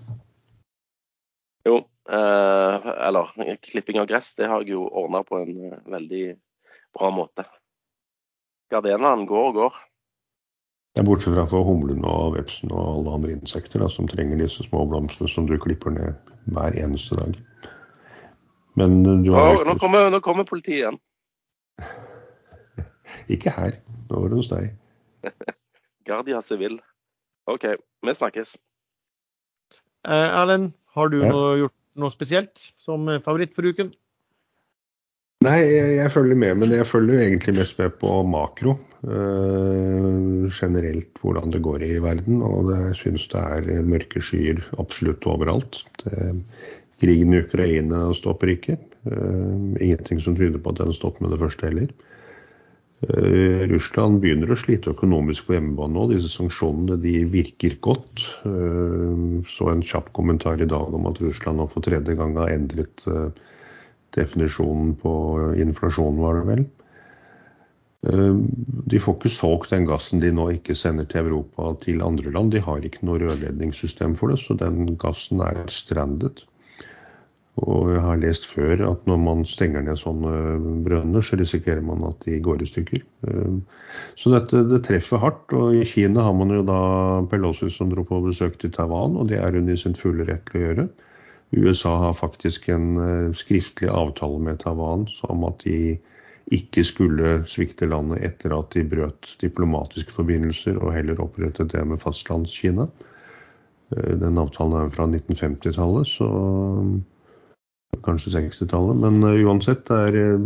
Jo, eh, eller klipping av gress, det har jeg jo ordna på en eh, veldig bra måte. Gardenene går og går. Ja, Bortsett fra for humlene og vepsen og alle andre insekter da, som trenger disse små blomstene som du klipper ned hver eneste dag. Men du har nå, nå, kommer, nå kommer politiet igjen. Ikke her. Nå var det hos deg. (laughs) Guardia Civil. OK, vi snakkes. Eh, Erlend, har du ja. noe, gjort noe spesielt som favoritt for uken? Nei, jeg, jeg, følger med, men jeg følger egentlig mest med på makro. Eh, generelt hvordan det går i verden. Og det, jeg syns det er mørke skyer absolutt overalt. Det, krigen i Ukraina stopper ikke. Eh, ingenting som tyder på at den stopper med det første heller. Eh, Russland begynner å slite økonomisk på hjemmebane nå. Disse sanksjonene de virker godt. Eh, så en kjapp kommentar i dag om at Russland nå for tredje gang har endret eh, definisjonen på inflasjon, var det vel. De får ikke solgt den gassen de nå ikke sender til Europa til andre land. De har ikke noe rørledningssystem for det, så den gassen er strandet. Og jeg har lest før at når man stenger ned sånne brønner, så risikerer man at de går i stykker. Eh, så dette det treffer hardt. Og i Kina har man jo da Pelosi som dro på besøk til Taiwan, og det er hun i sin fulle rett til å gjøre. USA har faktisk en eh, skriftlig avtale med Taiwan om at de ikke skulle svikte landet etter at de brøt diplomatiske forbindelser og heller opprettet det med fastlandskina. Eh, den avtalen er fra 1950-tallet, så kanskje 60-tallet. Men uh, uansett, er, uh,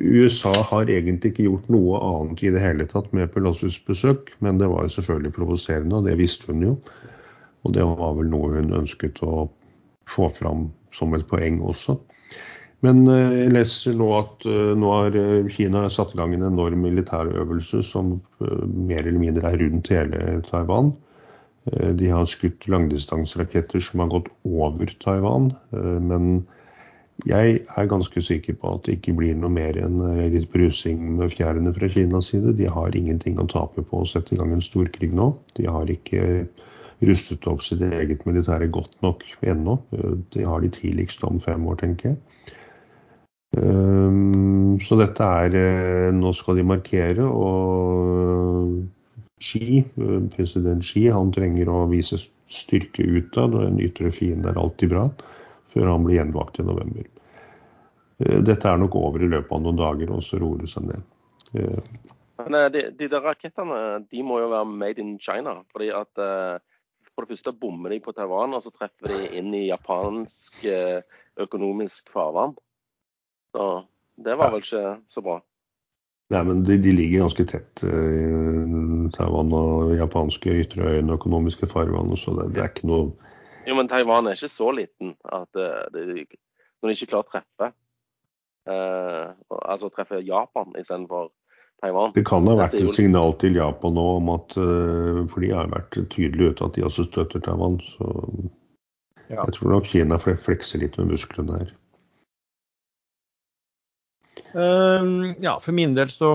USA har egentlig ikke gjort noe annet i det hele tatt med Pelosi's besøk, men det var jo selvfølgelig provoserende, og det visste hun jo. Og det var vel noe hun ønsket å få fram som et poeng også. Men uh, jeg leser nå at nå har Kina satt i gang en enorm militærøvelse som mer eller mindre er rundt hele Taiwan. De har skutt langdistanseraketter som har gått over Taiwan, men jeg er ganske sikker på at det ikke blir noe mer enn eh, litt brusing med fjærene fra Kinas side. De har ingenting å tape på å sette i gang en storkrig nå. De har ikke rustet opp sitt eget militære godt nok ennå. Eh, de har de tidligst om fem år, tenker jeg. Ehm, så dette er eh, Nå skal de markere, og Xi, president Xi, han trenger å vise styrke utad, og en ytre fiende er alltid bra før han blir gjenvalgt i november. Eh, dette er nok over i løpet av noen dager, og så roer det seg ned. Eh, Men eh, de, de, der rakettene de må jo være made in China. fordi at For det første bommer de på Taiwan, og så treffer de inn i japansk økonomisk farvann. Så det var vel ikke så bra. Nei, men de, de ligger ganske tett, Taiwan og japanske ytre øyne, økonomiske farvann. Så det, det er ikke noe jo, men Taiwan er ikke så liten at det, når de ikke klarer å treffe Altså treffe Japan istedenfor Taiwan. Det kan ha vært et signal til Japan nå om at uh, For de har vært tydelige ute at de også støtter Taiwan. Så ja. jeg tror nok Kina flekser litt med musklene her. Um, ja, for min del så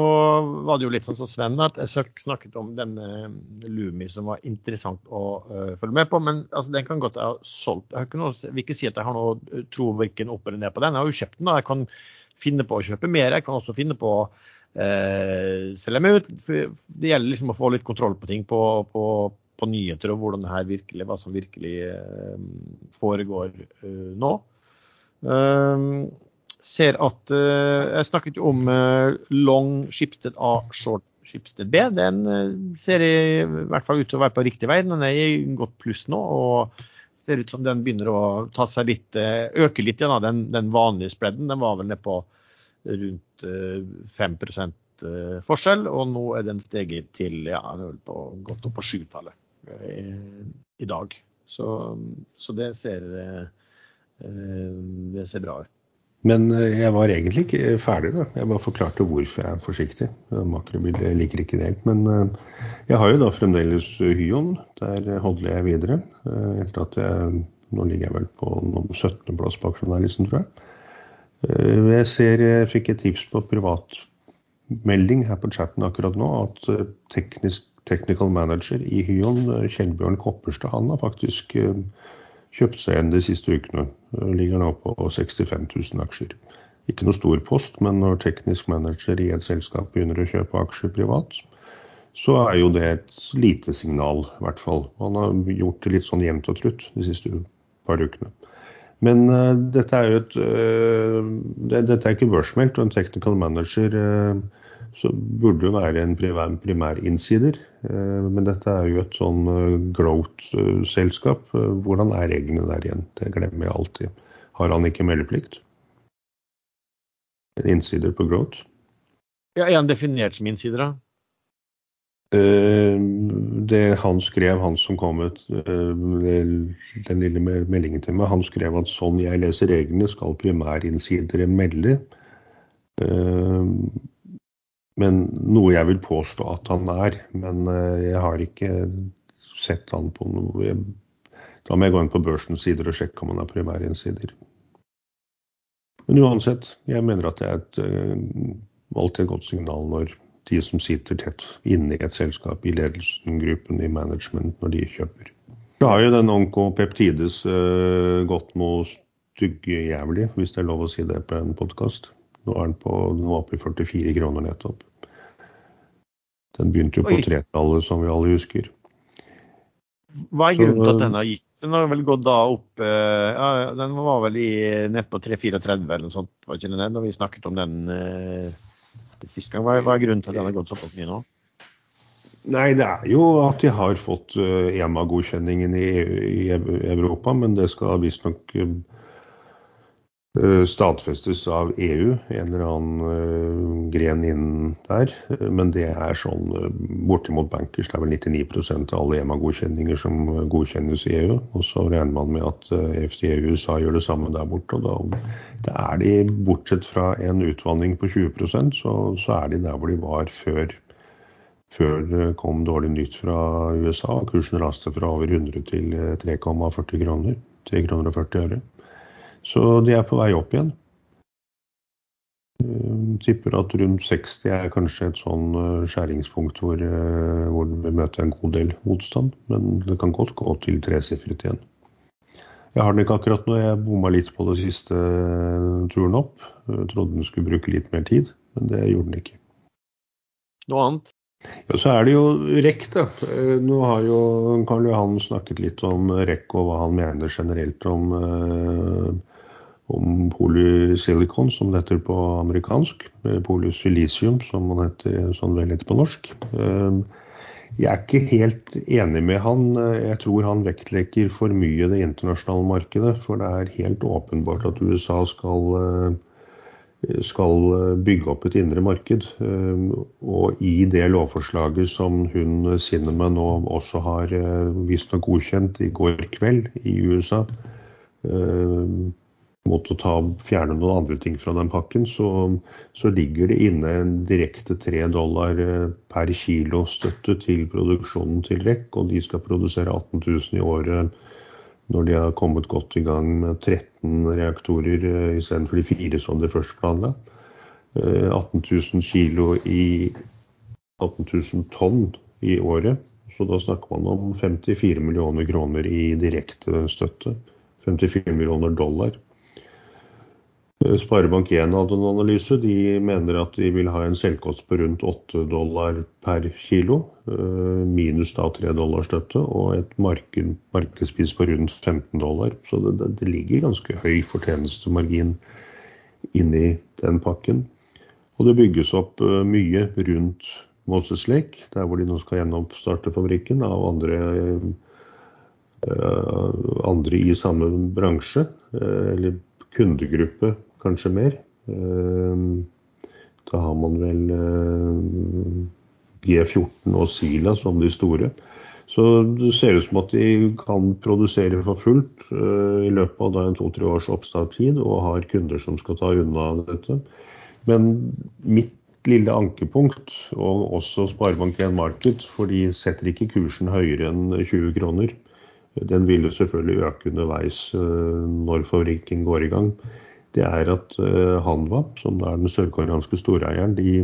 var det jo litt sånn som Sven, at jeg snakket om denne Lumi som var interessant å uh, følge med på. Men altså, den kan godt ha solgt. Jeg noe, vil ikke si at jeg har noe eh, tro verken opp eller ned på den. Jeg har jo kjøpt den, da, jeg kan finne på å kjøpe mer. Jeg kan også finne på å eh, selge meg ut. Det gjelder liksom å få litt kontroll på ting på, på, på nyheter og hvordan det her virkelig, hva som virkelig eh, foregår nå. Um, ser at uh, Jeg snakket jo om uh, long Schibsted A, short Schibsted B. Den ser i, i hvert fall ut til å være på riktig vei. Den er i godt pluss nå. og ser ut som den begynner å ta seg litt, øke litt igjen. Den, den vanlige spredden den var vel nede på rundt 5% forskjell, og nå er den steget til ja, på, godt opp på sjutallet i, i dag. Så, så det, ser, det ser bra ut. Men eh, jeg var egentlig ikke ferdig. da. Jeg bare forklarte hvorfor jeg er forsiktig. Makrobildet liker ikke det helt. Men eh, jeg har jo da fremdeles Hyon. Der holder jeg videre. Eh, etter at jeg Nå ligger jeg vel på 17.-plass på aksjonærlisten, tror jeg. Jeg ser jeg fikk et tips på privatmelding her på chatten akkurat nå at teknisk, technical manager i Hyon, Kjellbjørn Kopperstad, han har faktisk kjøpt seg igjen de siste ukene. Ligger nå på 65 000 aksjer. Ikke noe stor post, men når teknisk manager i et selskap begynner å kjøpe aksjer privat, så er jo det et lite signal, i hvert fall. Han har gjort det litt sånn jevnt og trutt de siste par ukene. Men uh, dette er jo et uh, det, Dette er ikke børsmeldt, og en technical manager uh, så burde være en primær innsider. Eh, men dette er jo et sånn eh, growth-selskap. Eh, hvordan er reglene der igjen? Det glemmer jeg alltid. Har han ikke meldeplikt? En innsider på growth? Ja, Er han definert som innsider, da? Det han skrev, han som kom ut den lille meldingen til meg, han skrev at sånn jeg leser reglene, skal primærinnsidere melde. Men noe jeg vil påstå at han er. Men eh, jeg har ikke sett han på noe Da må jeg gå inn på børsens sider og sjekke om han er primærinnsider. Men uansett, jeg mener at det er et, eh, alltid et godt signal når de som sitter tett inne i et selskap, i ledelsen, gruppen, i management, når de kjøper. Så har jo den Onkopeptides uh, gått noe styggejævlig, hvis det er lov å si det på en podkast. Nå er den, på, den var oppe i 44 kroner nettopp. Den begynte jo på tretallet, som vi alle husker. Hva er grunnen til at den har gitt? Den har vel gått da opp eh, ja, Den var vel i, ned på 334 eller noe sånt, var ikke det når vi snakket om den eh, sist gang. Hva, hva, er grunnen til at den har gått såpass mye nå? Nei, det er jo at de har fått uh, EMA-godkjenningen i, i, Europa, men det skal visstnok uh, Eh, stadfestes av EU, en eller annen uh, gren innen der. Men det er sånn bortimot bankers. Det er vel 99 av alle EMA-godkjenninger som godkjennes i EU. Og så regner man med at FDA i USA gjør det samme der borte. Og da, da er de, bortsett fra en utvanning på 20 så, så er de der hvor de var før, før det kom dårlig nytt fra USA. Kursen raste fra over 100 til 3,40 kroner. 3,40 kroner øre. Så de er på vei opp igjen. Jeg tipper at rundt 60 er kanskje et sånn uh, skjæringspunkt hvor, uh, hvor vi møter en god del motstand. Men det kan godt gå til tresifret igjen. Jeg har den ikke akkurat nå. Jeg bomma litt på det siste turen opp. Jeg trodde den skulle bruke litt mer tid, men det gjorde den ikke. Noe annet? Ja, Så er det jo REC, da. Nå har jo Karl Johan snakket litt om REC og hva han mener generelt om om polysilikon, som det heter på amerikansk. Polysilisium, som man heter sånn vel på norsk. Ehm, jeg er ikke helt enig med han. Jeg tror han vektlegger for mye det internasjonale markedet. For det er helt åpenbart at USA skal, eh, skal bygge opp et indre marked. Ehm, og i det lovforslaget som hun Sinnemann nå også har eh, visstnok godkjent i går kveld i USA, ehm, mot å ta, fjerne noen andre ting fra den pakken, så, så ligger det inne en direkte 3 dollar eh, per kilo støtte til produksjonen til REC. Og de skal produsere 18 000 i året når de har kommet godt i gang med 13 reaktorer eh, istedenfor de fire som de først planla. 18 000 kilo i 18 000 tonn i året. Så da snakker man om 54 millioner kroner i direkte støtte. 54 millioner dollar. Eh, Sparebank1 hadde en analyse. De mener at de vil ha en selvkost på rundt 8 dollar per kilo, eh, minus da 3 dollar støtte, og et marked, markedspris på rundt 15 dollar. Så det, det ligger ganske høy fortjenestemargin inni den pakken. Og det bygges opp eh, mye rundt Moses Lake, der hvor de nå skal gjenoppstarte fabrikken, av andre, andre i samme bransje, eller kundegruppe kanskje mer. Ehm, da har man vel eh, G14 og Sila som de store. Så det ser ut som at de kan produsere for fullt eh, i løpet av en to-tre års oppstartstid, og har kunder som skal ta unna dette. Men mitt lille ankepunkt, og også Sparebank1 Market, for de setter ikke kursen høyere enn 20 kroner. Den vil jo selvfølgelig øke underveis eh, når fabrikken går i gang det er at uh, Hanva, som er den sørkoreanske storeieren, de,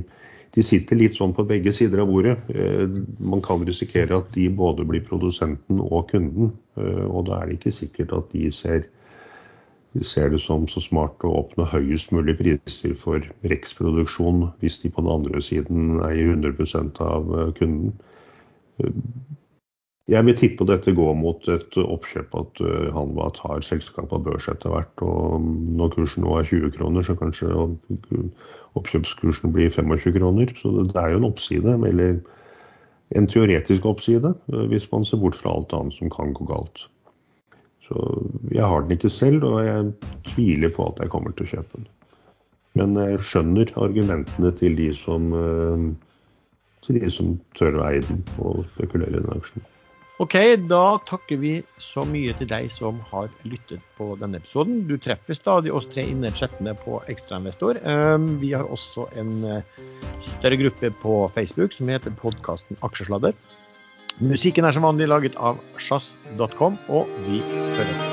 de, sitter litt sånn på begge sider av bordet. Uh, man kan risikere at de både blir produsenten og kunden. Uh, og da er det ikke sikkert at de ser, de ser det som så smart å oppnå høyest mulig priser for Rex-produksjon hvis de på den andre siden eier 100% av kunden. Jeg vil tippe dette går mot et oppkjøp at Hanwa Hanva tar selskapet av børs etter hvert. og Når kursen nå er 20 kroner, så kanskje oppkjøpskursen blir 25 kroner. Så det er jo en oppside, eller en teoretisk oppside, uh, hvis man ser bort fra alt annet som kan gå galt. Så jeg har den ikke selv, og jeg tviler på at jeg kommer til å kjøpe den. Men jeg skjønner argumentene til de som, uh, til de som tør å eie den og spekulere i den aksjen. Ok, da takker vi så mye til deg som har lyttet på denne episoden. Du treffer stadig oss tre inne chattene på Ekstrainvestor. Ehm, vi har også en eh, større gruppe på Facebook som heter podkasten Aksjesladder. Musikken er som vanlig laget av sjazz.com, og vi høres.